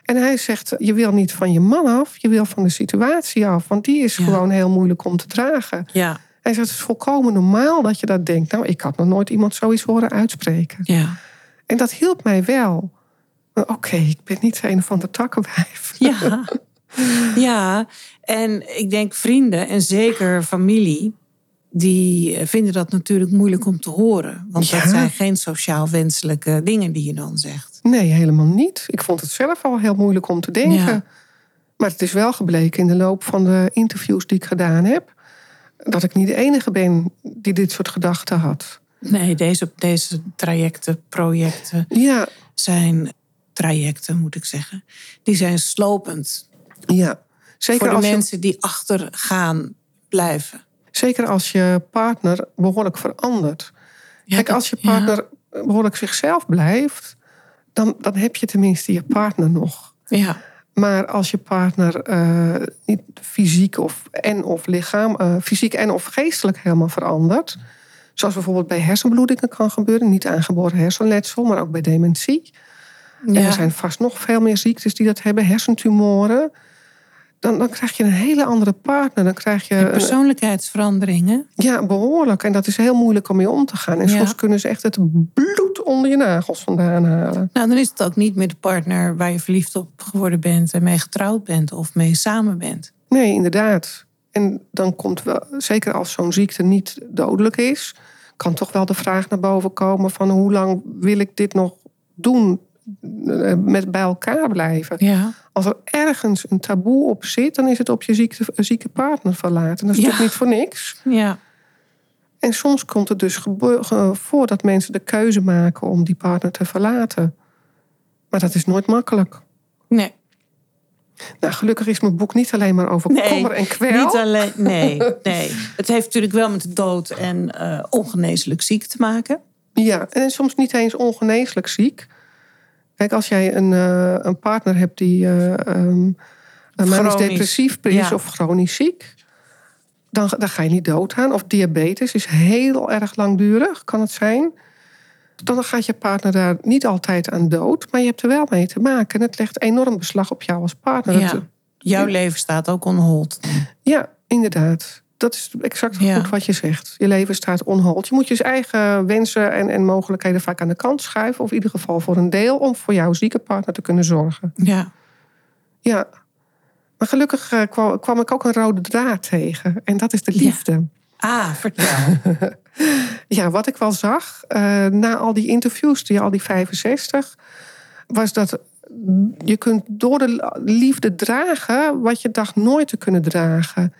En hij zegt, je wil niet van je man af, je wil van de situatie af. Want die is Ja. gewoon heel moeilijk om te dragen. Ja. Hij zegt, het is volkomen normaal dat je dat denkt. Nou, ik had nog nooit iemand zoiets horen uitspreken. Ja. En dat hielp mij wel. Oké, ik ben niet een van de takkenwijf. Ja. ja, en ik denk vrienden en zeker familie, die vinden dat natuurlijk moeilijk om te horen. Want Ja. dat zijn geen sociaal wenselijke dingen die je dan zegt. Nee, helemaal niet. Ik vond het zelf al heel moeilijk om te denken. Ja. Maar het is wel gebleken in de loop van de interviews die ik gedaan heb... dat ik niet de enige ben die dit soort gedachten had. Nee, deze, deze trajecten, projecten Ja, zijn trajecten, moet ik zeggen. Die zijn slopend ja. Zeker, voor de als je, mensen die achter gaan blijven. zeker als je partner behoorlijk verandert. Ja, Kijk, als je ja. partner behoorlijk zichzelf blijft... Dan, dan heb je tenminste je partner nog. Ja, Maar als je partner eh, niet fysiek of, en of lichaam, eh, fysiek en of geestelijk helemaal verandert. Zoals bijvoorbeeld bij hersenbloedingen kan gebeuren. Niet aangeboren hersenletsel, maar ook bij dementie. En er zijn vast nog veel meer ziektes die dat hebben. Hersentumoren. Dan, dan krijg je een hele andere partner. Dan krijg je persoonlijkheidsveranderingen. ja, behoorlijk. En dat is heel moeilijk om mee om te gaan. En Ja. soms kunnen ze echt het bloed onder je nagels vandaan halen. Nou, dan is het ook niet meer de partner waar je verliefd op geworden bent en mee getrouwd bent of mee samen bent. Nee, inderdaad. En dan komt wel, zeker als zo'n ziekte niet dodelijk is, kan toch wel de vraag naar boven komen van hoe lang wil ik dit nog doen met bij elkaar blijven. Ja. Als er ergens een taboe op zit, dan is het op je ziekte, zieke partner verlaten. Dat is Ja. toch niet voor niks. Ja. En soms komt het dus voor dat mensen de keuze maken om die partner te verlaten. Maar dat is nooit makkelijk. Nee. Nou, gelukkig is mijn boek niet alleen maar over Nee, kommer en kwel. Niet alleen. Nee, nee. Het heeft natuurlijk wel met de dood en eh, ongeneeslijk ziek te maken. Ja, en soms niet eens ongeneeslijk ziek. Kijk, als jij een, eh, een partner hebt die eh um, manisch depressief is ja. of chronisch ziek, dan, dan ga je niet doodgaan. Of diabetes is heel erg langdurig, kan het zijn. Dan gaat je partner daar niet altijd aan dood, maar je hebt er wel mee te maken. En het legt enorm beslag op jou als partner. Ja. Jouw leven staat ook on hold. ja, inderdaad. Dat is exact Ja. goed wat je zegt. Je leven staat onhold. Je moet je eigen wensen en, en mogelijkheden vaak aan de kant schuiven. Of in ieder geval voor een deel om voor jouw zieke partner te kunnen zorgen. Ja. Ja. Maar gelukkig eh, kwam, kwam ik ook een rode draad tegen. En dat is de liefde. Ah, vertel. Ja, wat ik wel zag eh, na al die interviews, die al die 65, was dat je kunt door de liefde dragen wat je dacht nooit te kunnen dragen.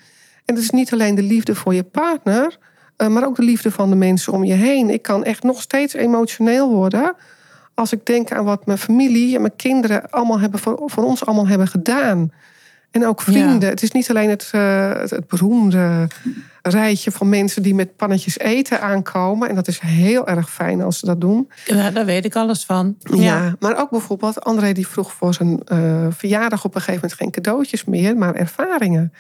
En dat is niet alleen de liefde voor je partner, eh, maar ook de liefde van de mensen om je heen. Ik kan echt nog steeds emotioneel worden als ik denk aan wat mijn familie en mijn kinderen allemaal hebben voor, voor ons allemaal hebben gedaan. En ook vrienden. Het is niet alleen het, uh, het, het, beroemde rijtje van mensen die met pannetjes eten aankomen. En dat is heel erg fijn als ze dat doen. Ja, daar weet ik alles van. Ja, maar ook bijvoorbeeld André die vroeg voor zijn uh, verjaardag op een gegeven moment geen cadeautjes meer, maar ervaringen.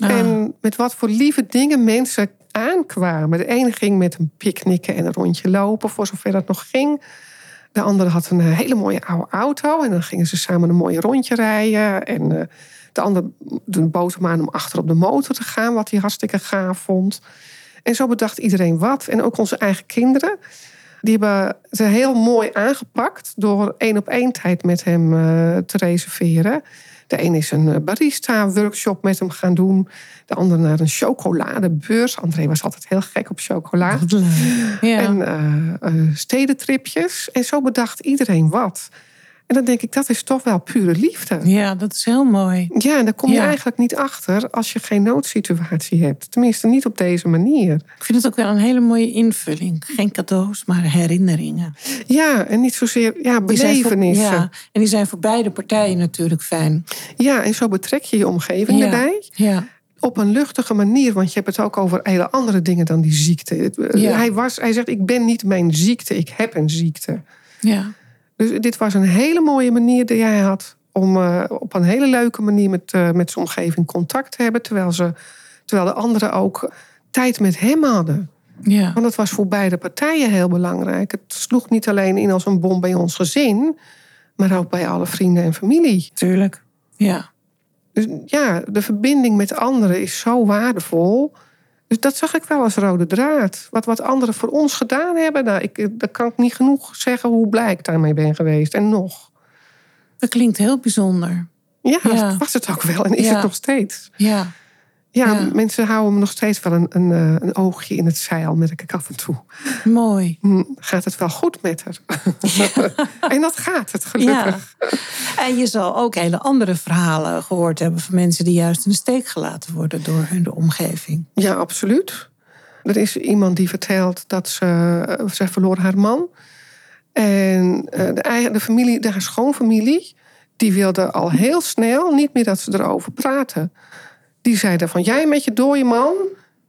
En met wat voor lieve dingen mensen aankwamen. De ene ging met een picknicken en een rondje lopen, voor zover dat nog ging. De andere had een hele mooie oude auto en dan gingen ze samen een mooie rondje rijden. En uh, de ander bood hem aan om achter op de motor te gaan, wat hij hartstikke gaaf vond. En zo bedacht iedereen wat. En ook onze eigen kinderen. Die hebben ze heel mooi aangepakt door één op één tijd met hem uh, te reserveren. De een is een eh, barista-workshop met hem gaan doen. De ander naar een chocoladebeurs. André was altijd heel gek op chocola. Ja. En uh, stedentripjes. En zo bedacht iedereen wat. En dan denk ik, dat is toch wel pure liefde. Ja, dat is heel mooi. Ja, en daar kom je eigenlijk niet achter als je geen noodsituatie hebt. Tenminste, niet op deze manier. Ik vind het ook wel een hele mooie invulling. Geen cadeaus, maar herinneringen. Ja, en niet zozeer ja, belevenissen. ja, en die zijn voor beide partijen natuurlijk fijn. Ja, en zo betrek je je omgeving erbij. Ja op een luchtige manier. Want je hebt het ook over hele andere dingen dan die ziekte. Hij, was, hij zegt, ik ben niet mijn ziekte, ik heb een ziekte. Ja. Dus dit was een hele mooie manier die jij had om uh, op een hele leuke manier met, uh, met zijn omgeving contact te hebben. Terwijl, ze, terwijl de anderen ook tijd met hem hadden. Ja. Want dat was voor beide partijen heel belangrijk. Het sloeg niet alleen in als een bom bij ons gezin, maar ook bij alle vrienden en familie. Tuurlijk, ja. Dus ja, de verbinding met anderen is zo waardevol. Dus dat zag ik wel als rode draad. Wat, wat anderen voor ons gedaan hebben, nou, ik, dat kan ik niet genoeg zeggen hoe blij ik daarmee ben geweest. En nog. Dat klinkt heel bijzonder. Ja, ja. was het ook wel en is het nog steeds. Ja. Ja, mensen houden me nog steeds wel een, een, eh, een, oogje in het zeil, merk ik af en toe. Mooi. Hm, gaat het wel goed met haar? en dat gaat het, gelukkig. En je zal ook hele andere verhalen gehoord hebben van mensen die juist in de steek gelaten worden door hun omgeving. Ja, absoluut. Er is iemand die vertelt dat ze, eh, ze verloor haar man. En eh, de, eigen, de familie, de haar schoonfamilie, die wilde al heel snel niet meer dat ze erover praten. Die zeiden van jij met je dode man.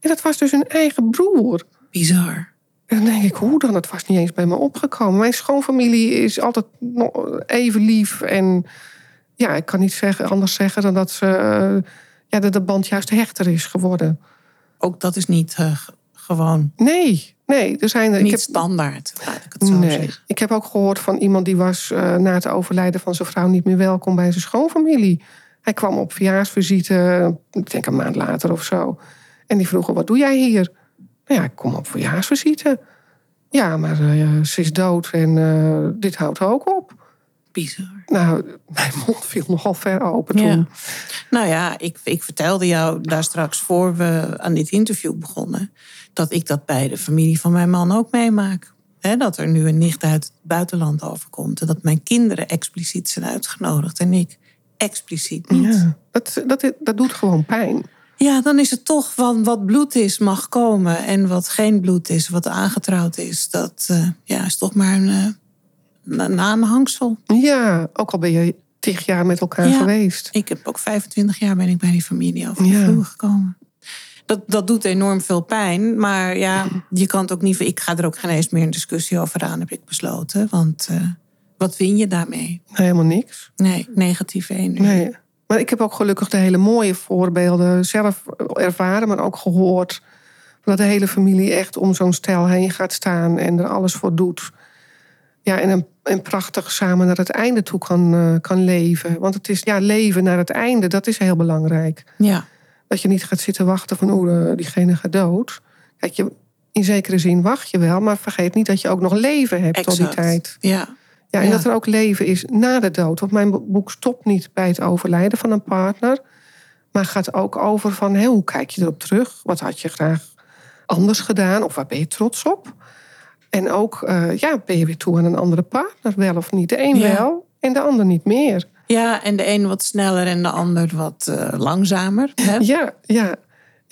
En dat was dus hun eigen broer. Bizar. En dan denk ik, hoe dan? Dat was niet eens bij me opgekomen. Mijn schoonfamilie is altijd even lief. En ja, ik kan niet zeggen, anders zeggen dan dat, ze, uh, ja, dat de band juist hechter is geworden. Ook dat is niet uh, gewoon. Nee, nee. Er zijn, niet ik heb, standaard, laat ik het zo nee. zeggen. Ik heb ook gehoord van iemand die was uh, na het overlijden van zijn vrouw niet meer welkom bij zijn schoonfamilie. Hij kwam op verjaarsvisite, ik denk een maand later of zo. En die vroegen, wat doe jij hier? Nou ja, ik kom op verjaarsvisite. Ja, maar uh, ze is dood en uh, dit houdt ook op. Bizar. Nou, mijn mond viel nogal ver open toen. Ja. Nou ja, ik, ik vertelde jou daar straks voor we aan dit interview begonnen... dat ik dat bij de familie van mijn man ook meemaak. He, dat er nu een nicht uit het buitenland overkomt. En dat mijn kinderen expliciet zijn uitgenodigd. En ik expliciet niet. Ja, dat, dat, dat doet gewoon pijn. Ja, dan is het toch van wat bloed is mag komen en wat geen bloed is, wat aangetrouwd is, dat uh, ja, is toch maar een, uh, een aanhangsel. Ja, ook al ben je tig jaar met elkaar ja, geweest. Ik heb ook 25 jaar ben ik bij die familie over ja. vloer gekomen. Dat, dat doet enorm veel pijn, maar ja, je kan het ook niet. Ik ga er ook geen eens meer een discussie over aan, heb ik besloten. Want uh, wat win je daarmee? Helemaal niks. Nee, negatieve energie. Nee. Maar ik heb ook gelukkig de hele mooie voorbeelden zelf ervaren, maar ook gehoord. Dat de hele familie echt om zo'n stel heen gaat staan en er alles voor doet. Ja, en, een, en prachtig samen naar het einde toe kan, uh, kan leven. Want het is ja, leven naar het einde, dat is heel belangrijk. Ja. Dat je niet gaat zitten wachten van oeh, diegene gaat dood. Kijk, je, in zekere zin wacht je wel, maar vergeet niet dat je ook nog leven hebt exact. tot die tijd. Ja. Ja, en ja. dat er ook leven is na de dood. Want mijn boek stopt niet bij het overlijden van een partner. Maar gaat ook over van hé, hoe kijk je erop terug? Wat had je graag anders gedaan? Of waar ben je trots op? En ook, uh, ja, ben je weer toe aan een andere partner? Wel of niet? De een ja. wel en de ander niet meer. Ja, en de een wat sneller en de ander wat uh, langzamer. Hè? Ja, ja.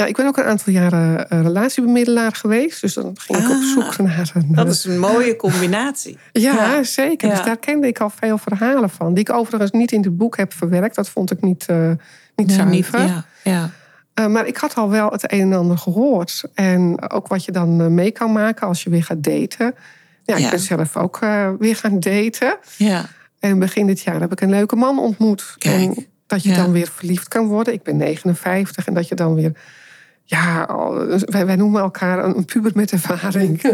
Ja, ik ben ook een aantal jaren uh, relatiebemiddelaar geweest. Dus dan ging ik op Ah, zoek naar een... Dat is een mooie combinatie. Ja, Ja. zeker. Ja. Dus daar kende ik al veel verhalen van. Die ik overigens niet in het boek heb verwerkt. Dat vond ik niet, eh, niet Nee, zuiver. ja, ja. Eh, maar ik had al wel het een en ander gehoord. En ook wat je dan eh, mee kan maken als je weer gaat daten. Ja, ik ben zelf ook eh, weer gaan daten. ja. En begin dit jaar heb ik een leuke man ontmoet. Kijk. En dat je dan weer verliefd kan worden. Ik ben 59 en dat je dan weer... Ja, al- wij, wij noemen elkaar een, een puber met ervaring.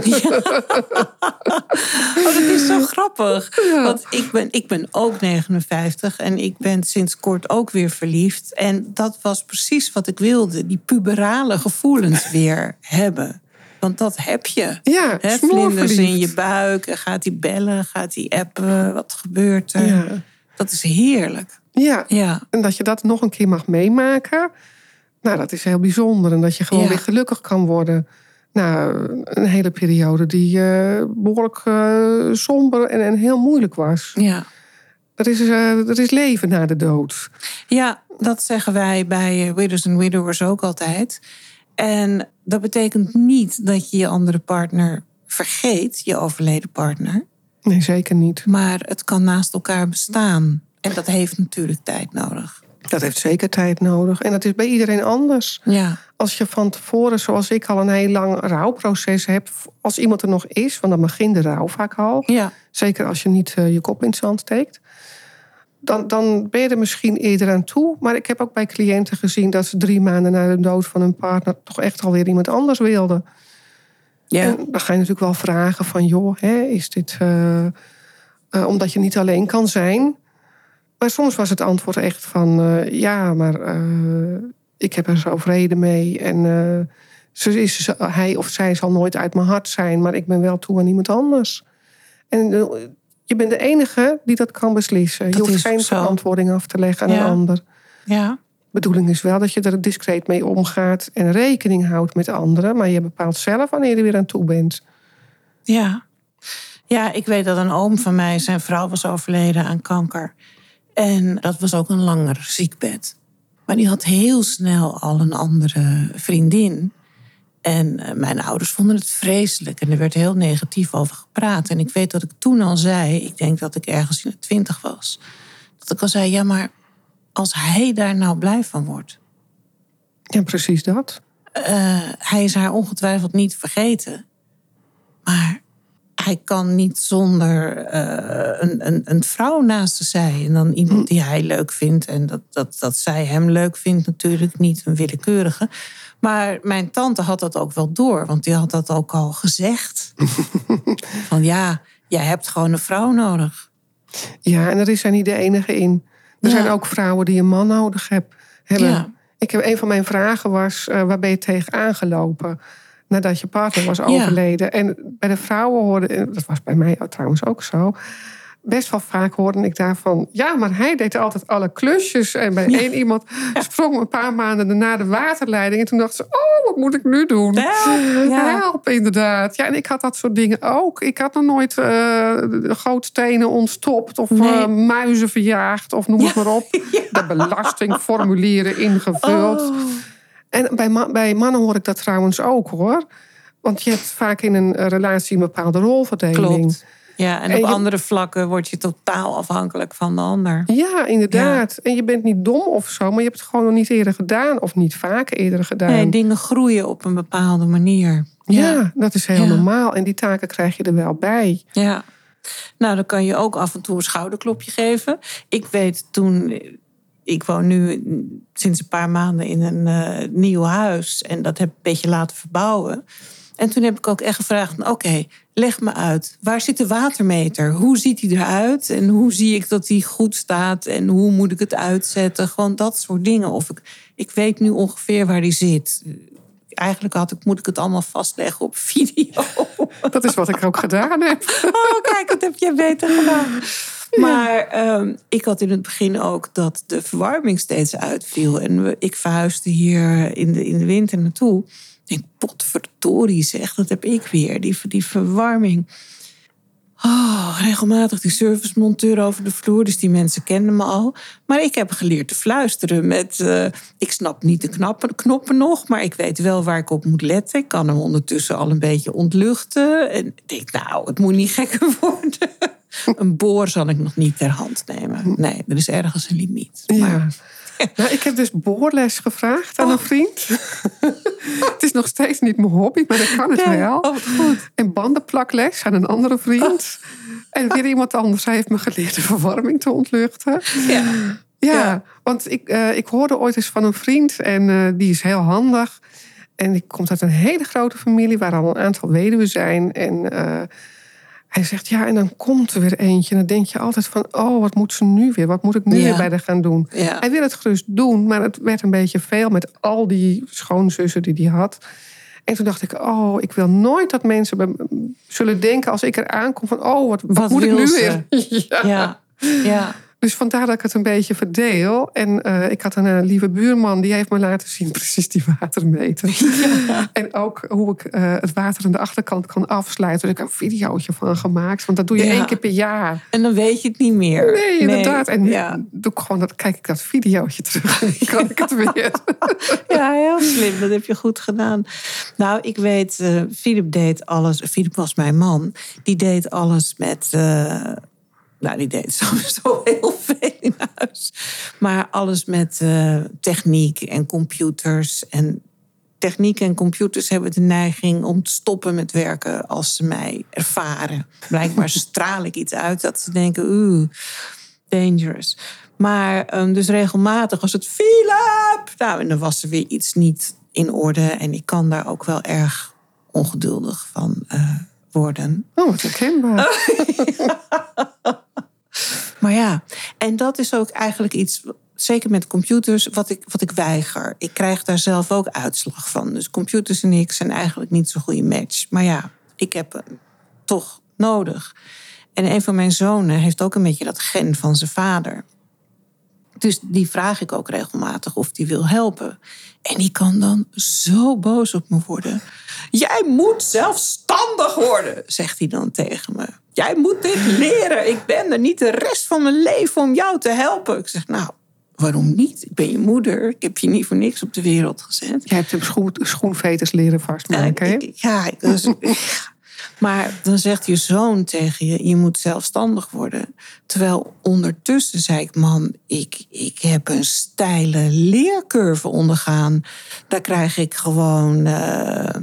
Oh, dat is zo grappig. Want ik ben, ik ben ook 59 en ik ben sinds kort ook weer verliefd. En dat was precies wat ik wilde. Die puberale gevoelens weer hebben. Want dat heb je. Ja, smoorverliefd. vlinders in je buik. En gaat hij bellen? Gaat hij appen? Wat gebeurt er? Ja. Dat is heerlijk. Ja, Ja, en dat je dat nog een keer mag meemaken. Nou, dat is heel bijzonder. En dat je gewoon Ja. weer gelukkig kan worden. Nou, een hele periode die eh, behoorlijk eh, somber en, en heel moeilijk was. ja. Er is, eh, er is leven na de dood. Ja, dat zeggen wij bij eh, Widows and Widowers ook altijd. En dat betekent niet dat je je andere partner vergeet, je overleden partner. Nee, zeker niet. Maar het kan naast elkaar bestaan. En dat heeft natuurlijk tijd nodig. Dat heeft zeker tijd nodig. En dat is bij iedereen anders. Ja, Als je van tevoren, zoals ik, al een heel lang rouwproces hebt. Als iemand er nog is, want dan begint de rouw vaak al. ja, Zeker als je niet eh, je kop in het zand steekt. Dan, dan ben je er misschien eerder aan toe. Maar ik heb ook bij cliënten gezien dat ze drie maanden na de dood van hun partner toch echt alweer iemand anders wilden. ja. En dan ga je natuurlijk wel vragen van, joh, hè, is dit eh, eh, omdat je niet alleen kan zijn? Maar soms was het antwoord echt van, eh, ja, maar eh, ik heb er zo vrede mee. En eh, ze is, hij of zij zal nooit uit mijn hart zijn, maar ik ben wel toe aan iemand anders. En je bent de enige die dat kan beslissen. Dat je hoeft geen zo. verantwoording af te leggen aan Ja. een ander. ja. Bedoeling is wel dat je er discreet mee omgaat en rekening houdt met anderen. Maar je bepaalt zelf wanneer je er weer aan toe bent. Ja. Ja, ik weet dat een oom van mij, zijn vrouw was overleden aan kanker. En dat was ook een langer ziekbed. Maar die had heel snel al een andere vriendin. En eh, mijn ouders vonden het vreselijk. En er werd heel negatief over gepraat. En ik weet dat ik toen al zei, ik denk dat ik ergens in de twintig was. Dat ik al zei, ja maar als hij daar nou blij van wordt. Ja, precies dat. Eh, hij is haar ongetwijfeld niet vergeten. Maar hij kan niet zonder eh, een, een, een vrouw naast zijn. En dan iemand die hij leuk vindt. En dat, dat, dat zij hem leuk vindt natuurlijk niet een willekeurige. Maar mijn tante had dat ook wel door. Want die had dat ook al gezegd. Van ja, jij hebt gewoon een vrouw nodig. Ja, en er is er niet de enige in. Er Ja. zijn ook vrouwen die een man nodig heb, hebben. Ja. Ik heb, een van mijn vragen was, eh, waar ben je tegen aangelopen? Nadat je partner was overleden. En bij de vrouwen hoorde, en dat was bij mij trouwens ook zo... best wel vaak hoorde ik daarvan... ja, maar hij deed altijd alle klusjes. En bij één iemand sprong een paar maanden daarna de waterleiding. En toen dacht ze, oh, wat moet ik nu doen? Help, ja. Help, inderdaad. Ja, en ik had dat soort dingen ook. Ik had nog nooit eh, de gootstenen ontstopt... of Nee. eh, muizen verjaagd, of noem het maar op. De belastingformulieren ingevuld. Oh. En bij, ma- bij mannen hoor ik dat trouwens ook, hoor. Want je hebt vaak in een eh, relatie een bepaalde rolverdeling. Klopt. Ja, en En op je- andere vlakken word je totaal afhankelijk van de ander. Ja, inderdaad. En je bent niet dom of zo, maar je hebt het gewoon nog niet eerder gedaan. Of niet vaak eerder gedaan. Nee, dingen groeien op een bepaalde manier. ja. dat is heel Ja. normaal. En die taken krijg je er wel bij. Ja. Nou, dan kan je ook af en toe een schouderklopje geven. Ik weet toen. Ik woon nu sinds een paar maanden in een eh, nieuw huis. En dat heb ik een beetje laten verbouwen. En toen heb ik ook echt gevraagd: oké, leg me uit. Waar zit de watermeter? Hoe ziet hij eruit? En hoe zie ik dat hij goed staat? En hoe moet ik het uitzetten? Gewoon dat soort dingen. Of ik, ik weet nu ongeveer waar hij zit. Eigenlijk had ik, moet ik het allemaal vastleggen op video. Dat is wat ik ook gedaan heb. Oh, kijk, dat heb jij beter gedaan. Maar ehm, ik had in het begin ook dat de verwarming steeds uitviel. En we, ik verhuisde hier in de, in de winter naartoe. Ik denk, potverdorie zeg, dat heb ik weer. Die, die verwarming. Oh, regelmatig die servicemonteur over de vloer. Dus die mensen kenden me al. Maar ik heb geleerd te fluisteren met... eh, ik snap niet de knappen, knoppen nog, maar ik weet wel waar ik op moet letten. Ik kan hem ondertussen al een beetje ontluchten. En ik denk, nou, het moet niet gekker worden. Een boor zal ik nog niet ter hand nemen. Nee, er is ergens een limiet. Maar, Ja. Nou, ik heb dus boorles gevraagd aan een vriend. het is nog steeds niet mijn hobby, maar ik kan het Ja, wel. oh, goed. En bandenplakles aan een andere vriend. En weer iemand anders. Hij heeft me geleerd de verwarming te ontluchten. ja. Ja, Ja. want ik, eh, ik hoorde ooit eens van een vriend en eh, die is heel handig. En die komt uit een hele grote familie waar al een aantal weduwen zijn. En eh, hij zegt, ja, en dan komt er weer eentje. En dan denk je altijd van, oh, wat moet ze nu weer? Wat moet ik nu Ja. weer bij haar gaan doen? Ja. Hij wil het gerust doen, maar het werd een beetje veel met al die schoonzussen die hij had. En toen dacht ik, oh, ik wil nooit dat mensen bij zullen denken als ik er aankom van, oh, wat, wat, Wat moet ik nu ze? weer? ja. Ja. ja. Dus vandaar dat ik het een beetje verdeel. En eh, ik had een, eh, lieve buurman, die heeft me laten zien precies die watermeter. En ook hoe ik eh, het water aan de achterkant kan afsluiten. Dus ik heb een videootje van gemaakt. Want dat doe je Ja. één keer per jaar. En dan weet je het niet meer. Nee, inderdaad. En ja. doe ik gewoon dat, kijk ik dat videootje terug. Dan kan ik het weer. ja, heel slim. Dat heb je goed gedaan. Nou, ik weet, Philip deed alles. Philip was mijn man. Die deed alles met. Nou, die deed sowieso heel veel in huis. Maar alles met eh, techniek en computers. En techniek en computers hebben de neiging om te stoppen met werken als ze mij ervaren. Blijkbaar straal ik iets uit dat ze denken, oeh, dangerous. Maar ehm, dus regelmatig was het Philip! Nou, en dan was er weer iets niet in orde. En ik kan daar ook wel erg ongeduldig van eh, worden. Oh, wat herkenbaar. Maar ja, en dat is ook eigenlijk iets, zeker met computers, wat ik, wat ik weiger. Ik krijg daar zelf ook uitslag van. Dus computers en ik zijn eigenlijk niet zo'n goede match. Maar ja, ik heb hem toch nodig. En een van mijn zonen heeft ook een beetje dat gen van zijn vader. Dus die vraag ik ook regelmatig of die wil helpen. En die kan dan zo boos op me worden. Jij moet zelfstandig worden, zegt hij dan tegen me. Jij moet dit leren. Ik ben er niet de rest van mijn leven om jou te helpen. Ik zeg, nou, waarom niet? Ik ben je moeder. Ik heb je niet voor niks op de wereld gezet. Jij hebt hem schoen, schoenveters leren vastmaken. hè? Ik- ja, dus, maar dan zegt je zoon tegen je, je moet zelfstandig worden. Terwijl ondertussen zei ik, man, ik, ik heb een steile leercurve ondergaan. Daar krijg ik gewoon... eh,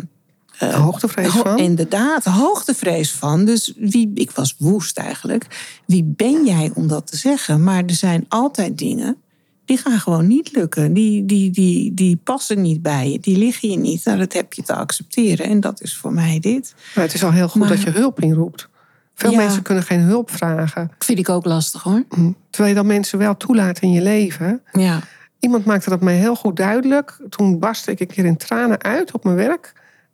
De hoogtevrees ho- van. Inderdaad, hoogtevrees van. Dus wie, ik was woest eigenlijk. Wie ben jij om dat te zeggen? Maar er zijn altijd dingen die gaan gewoon niet lukken. Die, die, die, die passen niet bij je. Die liggen je niet. Nou, dat heb je te accepteren. En dat is voor mij dit. Maar het is al heel goed Maar- dat je hulp inroept. Veel Ja. mensen kunnen geen hulp vragen. Vind ik ook lastig hoor. Terwijl je dan mensen wel toelaat in je leven. Ja. Iemand maakte dat mij heel goed duidelijk. Toen barstte ik een keer in tranen uit op mijn werk.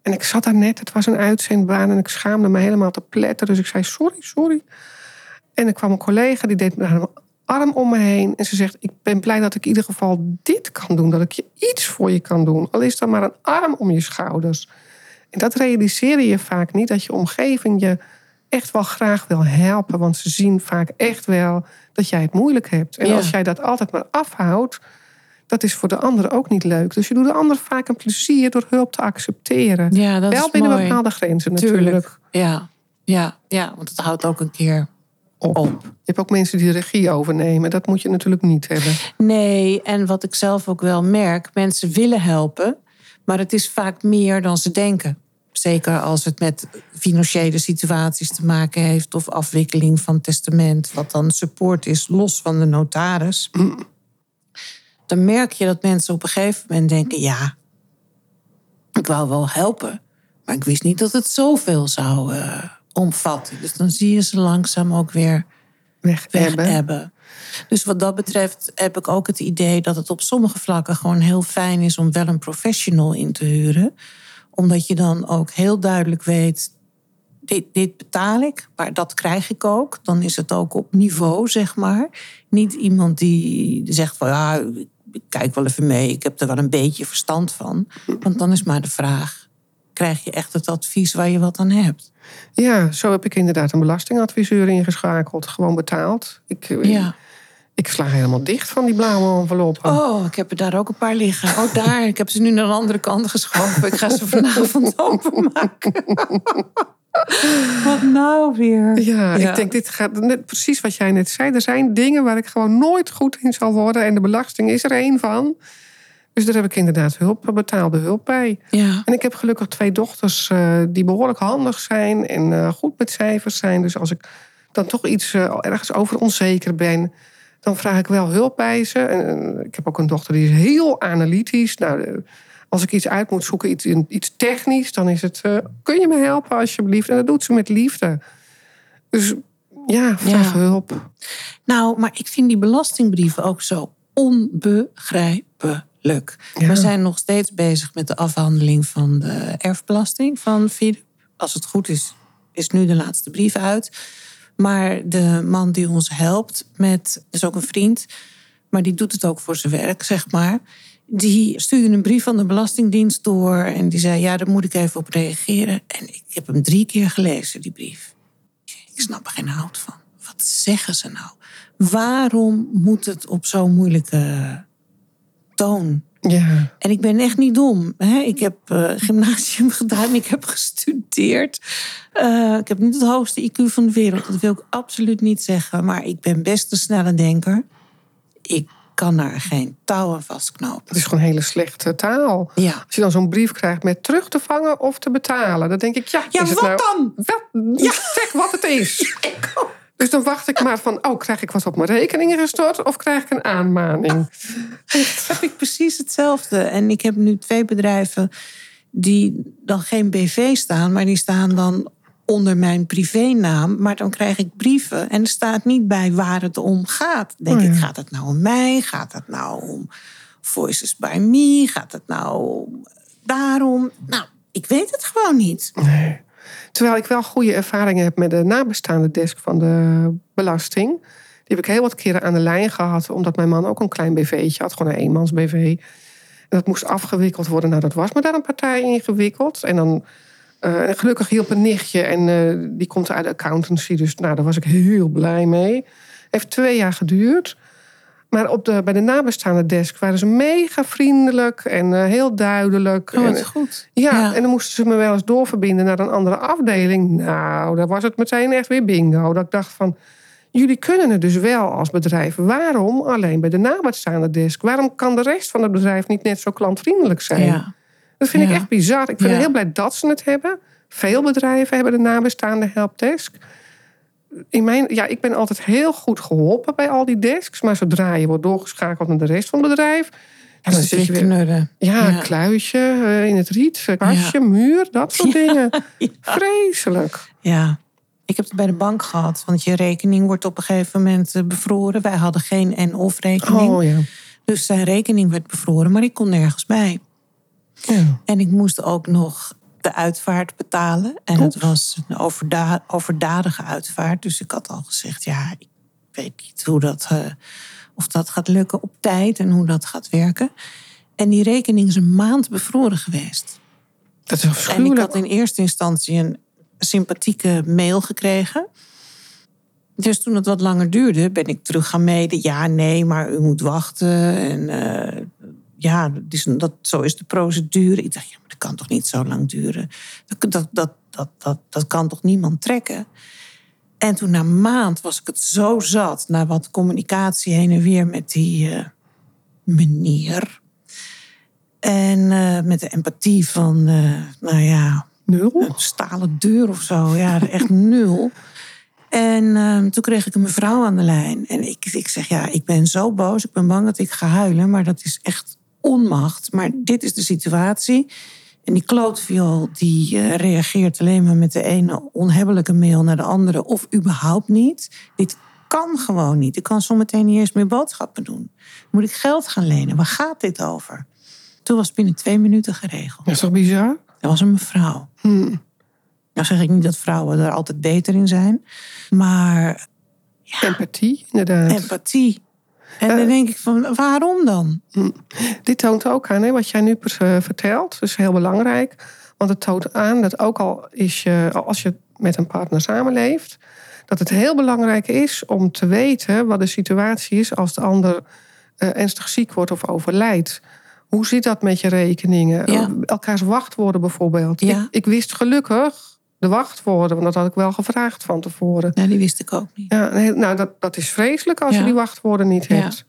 En ik zat daar net, het was een uitzendbaan en ik schaamde me helemaal te pletten. Dus ik zei sorry, sorry. En er kwam een collega, die deed haar arm om me heen. En ze zegt, ik ben blij dat ik in ieder geval dit kan doen. Dat ik je iets voor je kan doen. Al is er maar een arm om je schouders. En dat realiseer je vaak niet. Dat je omgeving je echt wel graag wil helpen. Want ze zien vaak echt wel dat jij het moeilijk hebt. En Ja. als jij dat altijd maar afhoudt dat is voor de ander ook niet leuk. Dus je doet de ander vaak een plezier door hulp te accepteren. Ja, dat Wel is binnen mooi. bepaalde grenzen natuurlijk. Tuurlijk. Ja. Ja, ja, want het houdt ook een keer Op. op. Je hebt ook mensen die de regie overnemen. Dat moet je natuurlijk niet hebben. Nee, en wat ik zelf ook wel merk, mensen willen helpen, maar het is vaak meer dan ze denken. Zeker als het met financiële situaties te maken heeft of afwikkeling van testament, wat dan support is, los van de notaris. Dan merk je dat mensen op een gegeven moment denken: ja, ik wou wel helpen, maar ik wist niet dat het zoveel zou eh, omvatten. Dus dan zie je ze langzaam ook weer Weg, weg hebben. hebben. Dus wat dat betreft heb ik ook het idee dat het op sommige vlakken gewoon heel fijn is om wel een professional in te huren. Omdat je dan ook heel duidelijk weet, dit, dit betaal ik, maar dat krijg ik ook. Dan is het ook op niveau, zeg maar. Niet iemand die zegt van ja, ik kijk wel even mee, ik heb er wel een beetje verstand van. Want dan is maar de vraag, krijg je echt het advies waar je wat aan hebt. Ja, zo heb ik inderdaad een belastingadviseur ingeschakeld. Gewoon betaald. Ik, eh, Ja. ik sla helemaal dicht van die blauwe enveloppen. Oh, ik heb er daar ook een paar liggen. Oh, daar. Ik heb ze nu naar de andere kant geschoven. Ik ga ze vanavond openmaken. Wat nou weer? Ja, Ja. ik denk, dit gaat net precies wat jij net zei. Er zijn dingen waar ik gewoon nooit goed in zal worden. En de belasting is er één van. Dus daar heb ik inderdaad hulp, betaalde hulp bij. Ja. En ik heb gelukkig twee dochters eh, die behoorlijk handig zijn en eh, goed met cijfers zijn. Dus als ik dan toch iets eh, ergens over onzeker ben, dan vraag ik wel hulp bij ze. En, ik heb ook een dochter die is heel analytisch. Nou, als ik iets uit moet zoeken, iets, iets technisch, dan is het: eh, kun je me helpen alsjeblieft? En dat doet ze met liefde. Dus ja, vraag Ja. hulp. Nou, maar ik vind die belastingbrieven ook zo onbegrijpelijk. Ja. We zijn nog steeds bezig met de afhandeling van de erfbelasting van Philip. Als het goed is, is nu de laatste brief uit. Maar de man die ons helpt met, is ook een vriend, maar die doet het ook voor zijn werk, zeg maar. Die stuurde een brief van de Belastingdienst door en die zei: Ja, daar moet ik even op reageren. En ik heb hem drie keer gelezen, die brief. Ik snap er geen hout van. Wat zeggen ze nou? Waarom moet het op zo'n moeilijke toon? Ja, En ik ben echt niet dom. Hè? Ik heb eh, gymnasium gedaan, ik heb gestudeerd. Eh, ik heb niet het hoogste IQ van de wereld, dat wil ik absoluut niet zeggen. Maar ik ben best een snelle denker. Ik kan daar geen touw aan vastknopen. het is gewoon hele slechte taal. Ja. Als je dan zo'n brief krijgt met terug te vangen of te betalen, dan denk ik, ja, Ja, is wat nou, dan? Wat, Zeg wat het is. Dus dan wacht ik maar van, oh, krijg ik wat op mijn rekening gestort of krijg ik een aanmaning? heb ik precies hetzelfde. En ik heb nu twee bedrijven die dan geen BV staan, maar die staan dan onder mijn privénaam. Maar dan krijg ik brieven en er staat niet bij waar het om gaat. Denk Oh ja. ik, gaat het nou om mij? Gaat het nou om Voices by Me? Gaat het nou om daarom? Nou, ik weet het gewoon niet. Nee. Terwijl ik wel goede ervaringen heb met de nabestaande desk van de belasting. Die heb ik heel wat keren aan de lijn gehad, omdat mijn man ook een klein BV'tje had, gewoon een eenmans BV. En dat moest afgewikkeld worden. Nou, dat was me daar een partij ingewikkeld. En dan, eh, gelukkig hielp een nichtje en eh, die komt uit de accountancy. Dus nou, daar was ik heel blij mee. Heeft twee jaar geduurd. Maar op de, bij de nabestaande desk waren ze mega vriendelijk en eh, heel duidelijk. Oh, En, wat goed. ja, en dan moesten ze me wel eens doorverbinden naar een andere afdeling. Nou, daar was het meteen echt weer bingo. Dat ik dacht van, jullie kunnen het dus wel als bedrijf. Waarom alleen bij de nabestaande desk? Waarom kan de rest van het bedrijf niet net zo klantvriendelijk zijn? Ja. Dat vind ik echt bizar. Ik ben Ja. heel blij dat ze het hebben. Veel bedrijven hebben de nabestaande helpdesk. In mijn, ja, ik ben altijd heel goed geholpen bij al die desks. Maar zodra je wordt doorgeschakeld naar de rest van het bedrijf... En dan zit je weer knurren. ja, Ja. kluisje eh, in het riet, kastje, muur, dat soort dingen. Vreselijk. Ja, ik heb het bij de bank gehad. Want je rekening wordt op een gegeven moment eh, bevroren. Wij hadden geen en-of rekening. Oh ja. Dus zijn rekening werd bevroren, maar ik kon nergens bij. Ja. En ik moest ook nog de uitvaart betalen. En het was een overda overdadige uitvaart. Dus ik had al gezegd, ja, ik weet niet hoe dat, eh, of dat gaat lukken op tijd en hoe dat gaat werken. En die rekening is een maand bevroren geweest. Dat is En ik had in eerste instantie een sympathieke mail gekregen. Dus toen het wat langer duurde, ben ik terug gaan mailen. Ja, nee, maar u moet wachten. En eh, ja, dat zo is de procedure. Ik dacht, ja, maar dat kan toch niet zo lang duren? Dat, dat, dat, dat, dat, dat kan toch niemand trekken? En toen na een maand was ik het zo zat... na wat communicatie heen en weer met die eh, meneer... En eh, met de empathie van, eh, nou ja, Nul? een stalen deur of zo. Ja, echt nul. En ehm, toen kreeg ik een mevrouw aan de lijn. En ik, ik zeg, ja, ik ben zo boos. Ik ben bang dat ik ga huilen. Maar dat is echt onmacht. Maar dit is de situatie. En die klootviool, die eh, reageert alleen maar met de ene onhebbelijke mail naar de andere. Of überhaupt niet. Dit kan gewoon niet. Ik kan zometeen niet eens meer boodschappen doen. Moet ik geld gaan lenen? Waar gaat dit over? Toen was het binnen twee minuten geregeld. Dat is toch bizar? Dat was een mevrouw. Hm. Nou zeg ik niet dat vrouwen er altijd beter in zijn. Maar Empathie, inderdaad. empathie. En dan denk ik van, waarom dan? Dit toont ook aan hè, wat jij nu eh, vertelt. Is heel belangrijk. Want het toont aan dat ook al is je, als je met een partner samenleeft, dat het heel belangrijk is om te weten wat de situatie is als de ander uh, ernstig ziek wordt of overlijdt. Hoe zit dat met je rekeningen? Ja. Elkaars wachtwoorden bijvoorbeeld. Ja. Ik, ik wist gelukkig de wachtwoorden, want dat had ik wel gevraagd van tevoren. Ja, die wist ik ook niet. Ja, nou, dat, dat is vreselijk als Ja. je die wachtwoorden niet Ja. hebt.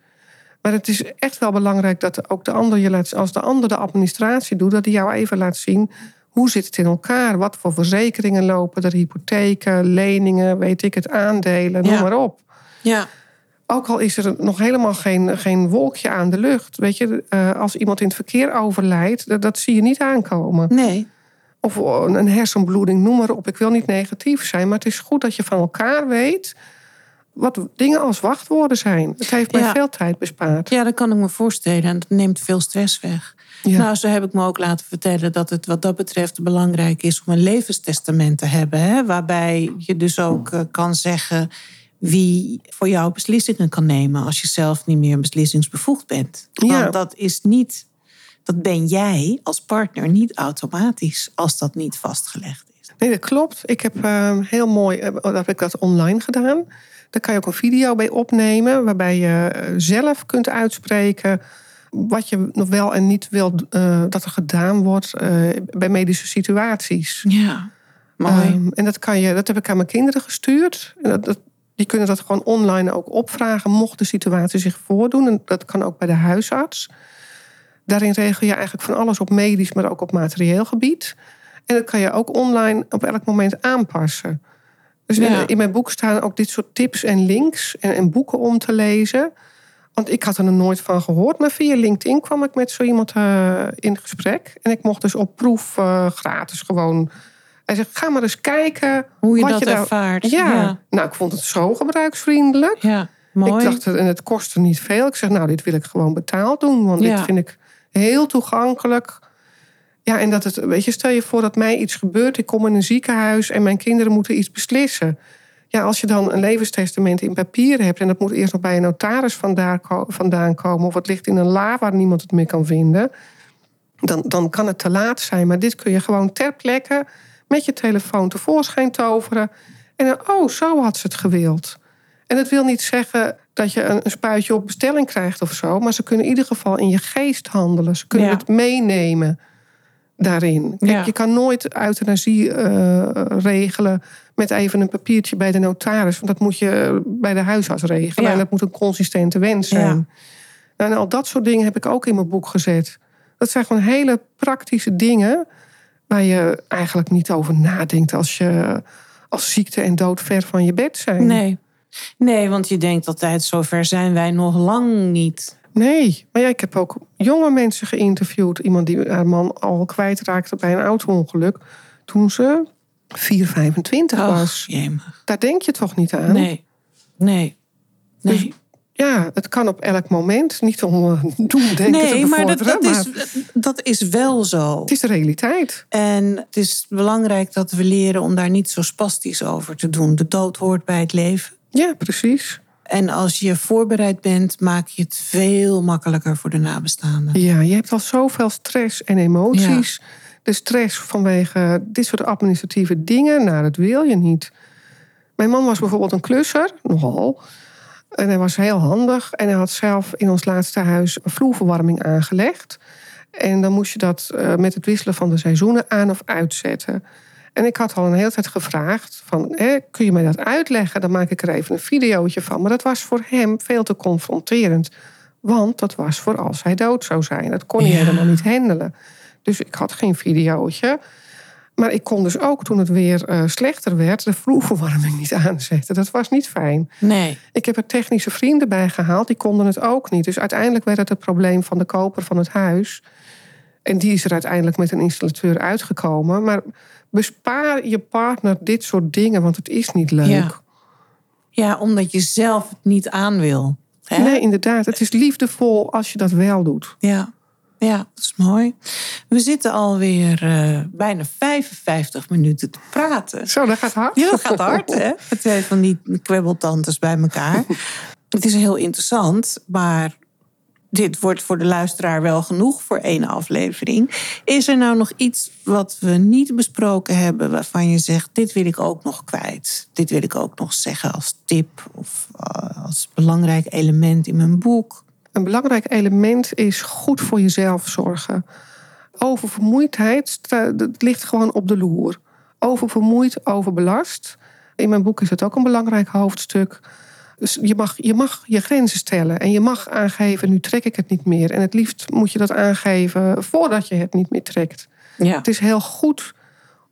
Maar het is echt wel belangrijk dat ook de ander je laat, als de ander de administratie doet, dat hij jou even laat zien hoe zit het in elkaar, wat voor verzekeringen lopen er, hypotheken, leningen, weet ik het, aandelen, noem Ja. maar op. Ja, Ook al is er nog helemaal geen, geen wolkje aan de lucht. Weet je, eh, als iemand in het verkeer overlijdt, dat, dat zie je niet aankomen. nee. Of een hersenbloeding, noem maar op. Ik wil niet negatief zijn, maar het is goed dat je van elkaar weet wat dingen als wachtwoorden zijn. Het heeft mij Ja. veel tijd bespaard. Ja, dat kan ik me voorstellen. En dat neemt veel stress weg. Ja. Nou, zo heb ik me ook laten vertellen dat het wat dat betreft belangrijk is om een levenstestament te hebben. Hè? Waarbij je dus ook eh, kan zeggen wie voor jou beslissingen kan nemen als je zelf niet meer beslissingsbevoegd bent. Ja. Want dat is niet, dat ben jij als partner niet automatisch als dat niet vastgelegd is. Nee, dat klopt. Ik heb eh, heel mooi, eh, dat heb ik dat online gedaan. Daar kan je ook een video bij opnemen, waarbij je eh, zelf kunt uitspreken wat je nog wel en niet wil eh, dat er gedaan wordt bij medische situaties. Ja, mooi. Ehm, en dat, kan je, dat heb ik aan mijn kinderen gestuurd. En dat, dat- die kunnen dat gewoon online ook opvragen, mocht de situatie zich voordoen. En dat kan ook bij de huisarts. Daarin regel je eigenlijk van alles op medisch, maar ook op materieel gebied. En dat kan je ook online op elk moment aanpassen. Dus in- Ja. in mijn boek staan ook dit soort tips en links en, en boeken om te lezen. Want ik had er nog nooit van gehoord. Maar via LinkedIn kwam ik met zo iemand eh, in gesprek. En ik mocht dus op proef eh, gratis gewoon. Hij zegt, ga maar eens kijken Hoe je wat dat je daar- ervaart. Ja. ja. nou ik vond het zo gebruiksvriendelijk. Ja, mooi. Ik dacht, en het kostte niet veel. Ik zeg, nou, dit wil ik gewoon betaald doen. Want Ja. dit vind ik heel toegankelijk. Ja, en dat het, weet je, stel je voor dat mij iets gebeurt. Ik kom in een ziekenhuis en mijn kinderen moeten iets beslissen. Ja, als je dan een levenstestament in papier hebt... en dat moet eerst nog bij een notaris vandaan, ko- vandaan komen... of het ligt in een la waar niemand het meer kan vinden... Dan, dan kan het te laat zijn. Maar dit kun je gewoon ter plekke met je telefoon tevoorschijn toveren. En dan, oh, zo had ze het gewild. En dat wil niet zeggen dat je een, spuitje op bestelling krijgt of zo. Maar ze kunnen in ieder geval in je geest handelen. Ze kunnen Ja. het meenemen daarin. Kijk, Ja. Je kan nooit euthanasie eh, regelen met even een papiertje bij de notaris. Want dat moet je bij de huisarts regelen. Ja. En dat moet een consistente wens zijn. Nou, en al dat soort dingen heb ik ook in mijn boek gezet. Dat zijn gewoon hele praktische dingen... waar je eigenlijk niet over nadenkt als je als ziekte en dood ver van je bed zijn. Nee. Nee, want je denkt altijd, zover zijn wij nog lang niet. Nee, maar ja, ik heb ook jonge mensen geïnterviewd. Iemand die haar man al kwijtraakte bij een auto-ongeluk. Toen ze 4, 25 was. Jemig. Daar denk je toch niet aan? Nee. Nee. Nee. Dus Ja, het kan op elk moment. Niet om eh, doemdenken nee, te maar dat, maar is, dat is wel zo. het is de realiteit. En het is belangrijk dat we leren om daar niet zo spastisch over te doen. De dood hoort bij het leven. Ja, precies. En als je voorbereid bent, maak je het veel makkelijker voor de nabestaanden. Ja, je hebt al zoveel stress en emoties. De stress vanwege dit soort administratieve dingen, nou, dat wil je niet. Mijn man was bijvoorbeeld een klusser, nogal. En hij was heel handig. En hij had zelf in ons laatste huis een vloerverwarming aangelegd. En dan moest je dat eh, met het wisselen van de seizoenen aan of uitzetten. En ik had al een hele tijd gevraagd: van, hè, kun je mij dat uitleggen? Dan maak ik er even een videootje van. Maar dat was voor hem veel te confronterend. Want dat was voor als hij dood zou zijn. Dat kon hij Ja. helemaal niet handelen. Dus ik had geen videootje. Maar ik kon dus ook toen het weer eh, slechter werd, de vloerverwarming niet aanzetten. Dat was niet fijn. Nee. Ik heb er technische vrienden bij gehaald, die konden het ook niet. Dus uiteindelijk werd het het probleem van de koper van het huis. En die is er uiteindelijk met een installateur uitgekomen. Maar bespaar je partner dit soort dingen, want het is niet leuk. Ja. Ja, omdat je zelf het niet aan wil. Hè? Nee, inderdaad. Het is liefdevol als je dat wel doet. Ja. ja, dat is mooi. We zitten alweer eh bijna 55 minuten te praten. Zo, dat gaat hard. Ja, dat gaat hard, hè? Met twee van die kwebbeltantes bij elkaar. Het is heel interessant, maar dit wordt voor de luisteraar wel genoeg voor één aflevering. Is er nou nog iets wat we niet besproken hebben waarvan je zegt: dit wil ik ook nog kwijt? Dit wil ik ook nog zeggen als tip of uh, als belangrijk element in mijn boek? Een belangrijk element is goed voor jezelf zorgen. Oververmoeidheid dat ligt gewoon op de loer. Oververmoeid, overbelast. In mijn boek is het ook een belangrijk hoofdstuk. Dus je mag, je mag je grenzen stellen en je mag aangeven, nu trek ik het niet meer. En het liefst moet je dat aangeven voordat je het niet meer trekt. Ja. Het is heel goed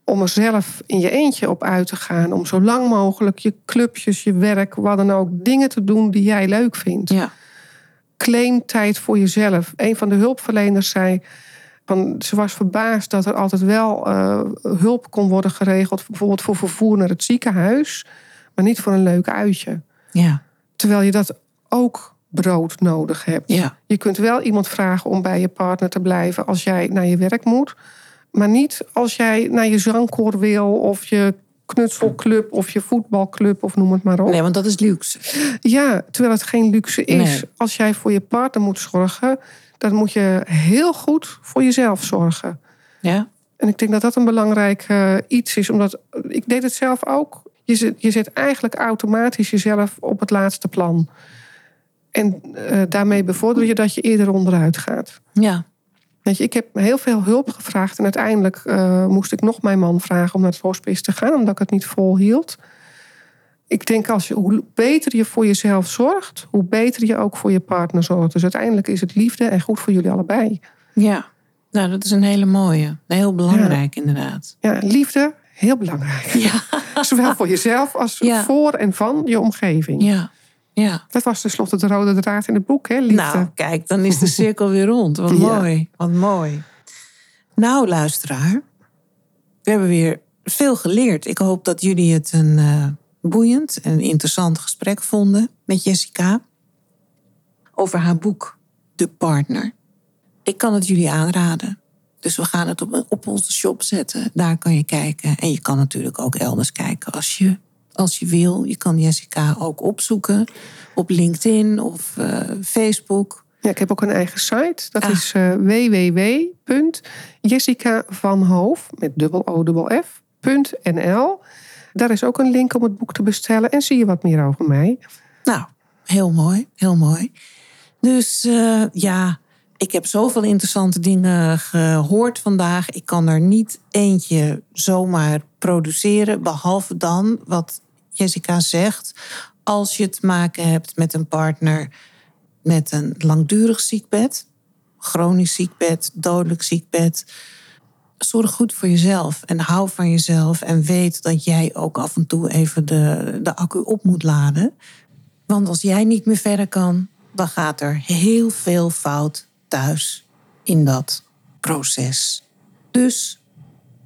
om er zelf in je eentje op uit te gaan. Om zo lang mogelijk je clubjes, je werk, wat dan ook, dingen te doen die jij leuk vindt. Ja. Claim tijd voor jezelf. Een van de hulpverleners zei. Van, ze was verbaasd dat er altijd wel uh, hulp kon worden geregeld, bijvoorbeeld voor vervoer naar het ziekenhuis, maar niet voor een leuk uitje. Ja. Terwijl je dat ook brood nodig hebt. Ja. Je kunt wel iemand vragen om bij je partner te blijven als jij naar je werk moet. Maar niet als jij naar je zangkoor wil of je knutselclub of je voetbalclub of noem het maar op. Nee, want dat is luxe. Ja, terwijl het geen luxe is. Als jij voor je partner moet zorgen, dan moet je heel goed voor jezelf zorgen. Ja. En ik denk dat dat een belangrijk uh, iets is, omdat ik deed het zelf ook. Je zet, je zet eigenlijk automatisch jezelf op het laatste plan. En uh, daarmee bevorder je dat je eerder onderuit gaat. Ja. Weet je, ik heb heel veel hulp gevraagd en uiteindelijk uh, moest ik nog mijn man vragen om naar het hospice te gaan, omdat ik het niet volhield. Ik denk als je, hoe beter je voor jezelf zorgt, hoe beter je ook voor je partner zorgt. Dus uiteindelijk is het liefde en goed voor jullie allebei. Ja, nou dat is een hele mooie. Heel belangrijk inderdaad. Ja, liefde, heel belangrijk. Ja. Zowel voor jezelf als voor en van je omgeving. Ja. Ja. Dat was tenslotte de rode draad in het boek, hè, liefde. Nou, kijk, dan is de cirkel weer rond. Wat mooi, wat mooi. Nou, luisteraar, we hebben weer veel geleerd. Ik hoop dat jullie het een uh, boeiend en interessant gesprek vonden met Jessica over haar boek De Partner. Ik kan het jullie aanraden. Dus we gaan het op, op onze shop zetten. Daar kan je kijken. En je kan natuurlijk ook elders kijken als je, als je wil. Je kan Jessica ook opzoeken op LinkedIn of uh, Facebook. Ja, ik heb ook een eigen site. Dat ah. is uh, www.jessicavanhoof met dubbel O dubbel F.nl. Daar is ook een link om het boek te bestellen en zie je wat meer over mij. Nou, heel mooi, heel mooi. Dus uh, ja, ik heb zoveel interessante dingen gehoord vandaag. Ik kan er niet eentje zomaar produceren, behalve dan wat Jessica zegt. Als je te maken hebt met een partner met een langdurig ziekbed, chronisch ziekbed, dodelijk ziekbed. Zorg goed voor jezelf en hou van jezelf en weet dat jij ook af en toe even de, de accu op moet laden. Want als jij niet meer verder kan, dan gaat er heel veel fout thuis in dat proces. Dus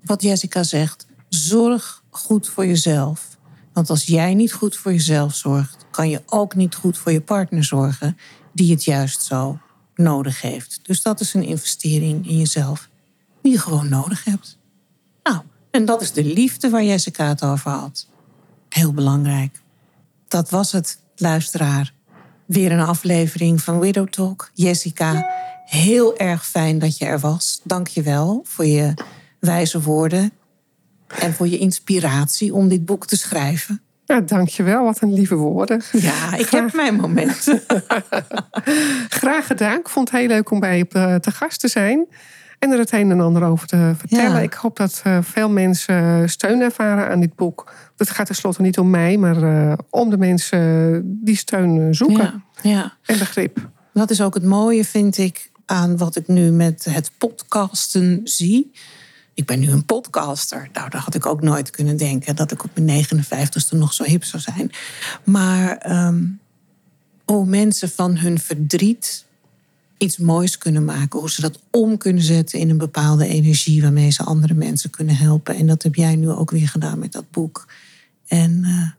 wat Jessica zegt, zorg goed voor jezelf. Want als jij niet goed voor jezelf zorgt, kan je ook niet goed voor je partner zorgen, die het juist zo nodig heeft. Dus dat is een investering in jezelf die je gewoon nodig hebt. Nou, en dat is de liefde waar Jessica het over had. Heel belangrijk. Dat was het, luisteraar. Weer een aflevering van Widow Talk. Jessica, heel erg fijn dat je er was. Dank je wel voor je wijze woorden en voor je inspiratie om dit boek te schrijven. Ja, dankjewel. Wat een lieve woorden. Ja, ik heb mijn momenten. Graag gedaan. Ik vond het heel leuk om bij je eh, te gast te zijn. En er het een en ander over te vertellen. Ik hoop dat eh, veel mensen steun ervaren aan dit boek. Het gaat tenslotte niet om mij, maar eh, om de mensen die steun zoeken. Ja. ja. En begrip. Dat is ook het mooie, vind ik, aan wat ik nu met het podcasten zie. Ik ben nu een podcaster. Nou, dat had ik ook nooit kunnen denken dat ik op mijn 59ste nog zo hip zou zijn. Maar um, hoe mensen van hun verdriet iets moois kunnen maken. Hoe ze dat om kunnen zetten in een bepaalde energie waarmee ze andere mensen kunnen helpen. En dat heb jij nu ook weer gedaan met dat boek. En uh,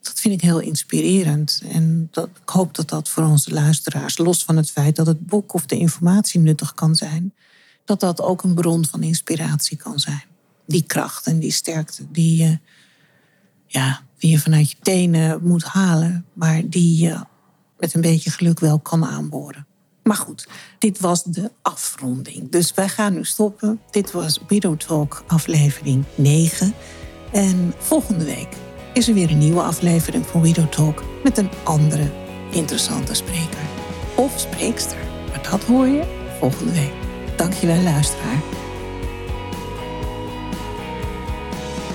dat vind ik heel inspirerend. En dat, ik hoop dat dat voor onze luisteraars, los van het feit dat het boek of de informatie nuttig kan zijn, dat dat ook een bron van inspiratie kan zijn. Die kracht en die sterkte die je, ja, die je vanuit je tenen moet halen, maar die je met een beetje geluk wel kan aanboren. Maar goed, dit was de afronding. Dus wij gaan nu stoppen. Dit was Widow Talk aflevering 9. En volgende week is er weer een nieuwe aflevering van Widow Talk met een andere interessante spreker. Of spreekster. Maar dat hoor je volgende week. Dankjewel luisteraar.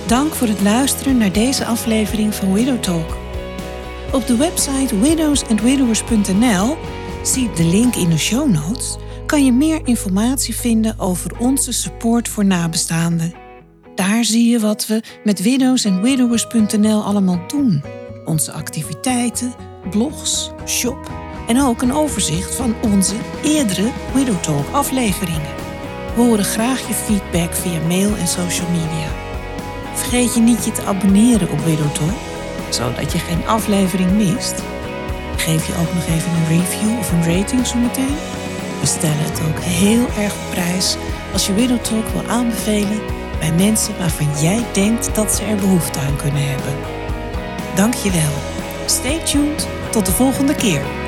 Dank voor het luisteren naar deze aflevering van Widow Talk. Op de website widowsandwidowers.nl, zie de link in de show notes, kan je meer informatie vinden over onze support voor nabestaanden. Daar zie je wat we met widowsandwidowers.nl allemaal doen. Onze activiteiten, blogs, shop en ook een overzicht van onze eerdere Widow Talk afleveringen. We horen graag je feedback via mail en social media. Vergeet je niet je te abonneren op Widow Talk, zodat je geen aflevering mist. Geef je ook nog even een review of een rating zometeen. We stellen het ook heel erg op prijs als je Widow Talk wil aanbevelen bij mensen waarvan jij denkt dat ze er behoefte aan kunnen hebben. Dank je wel. Stay tuned. Tot de volgende keer.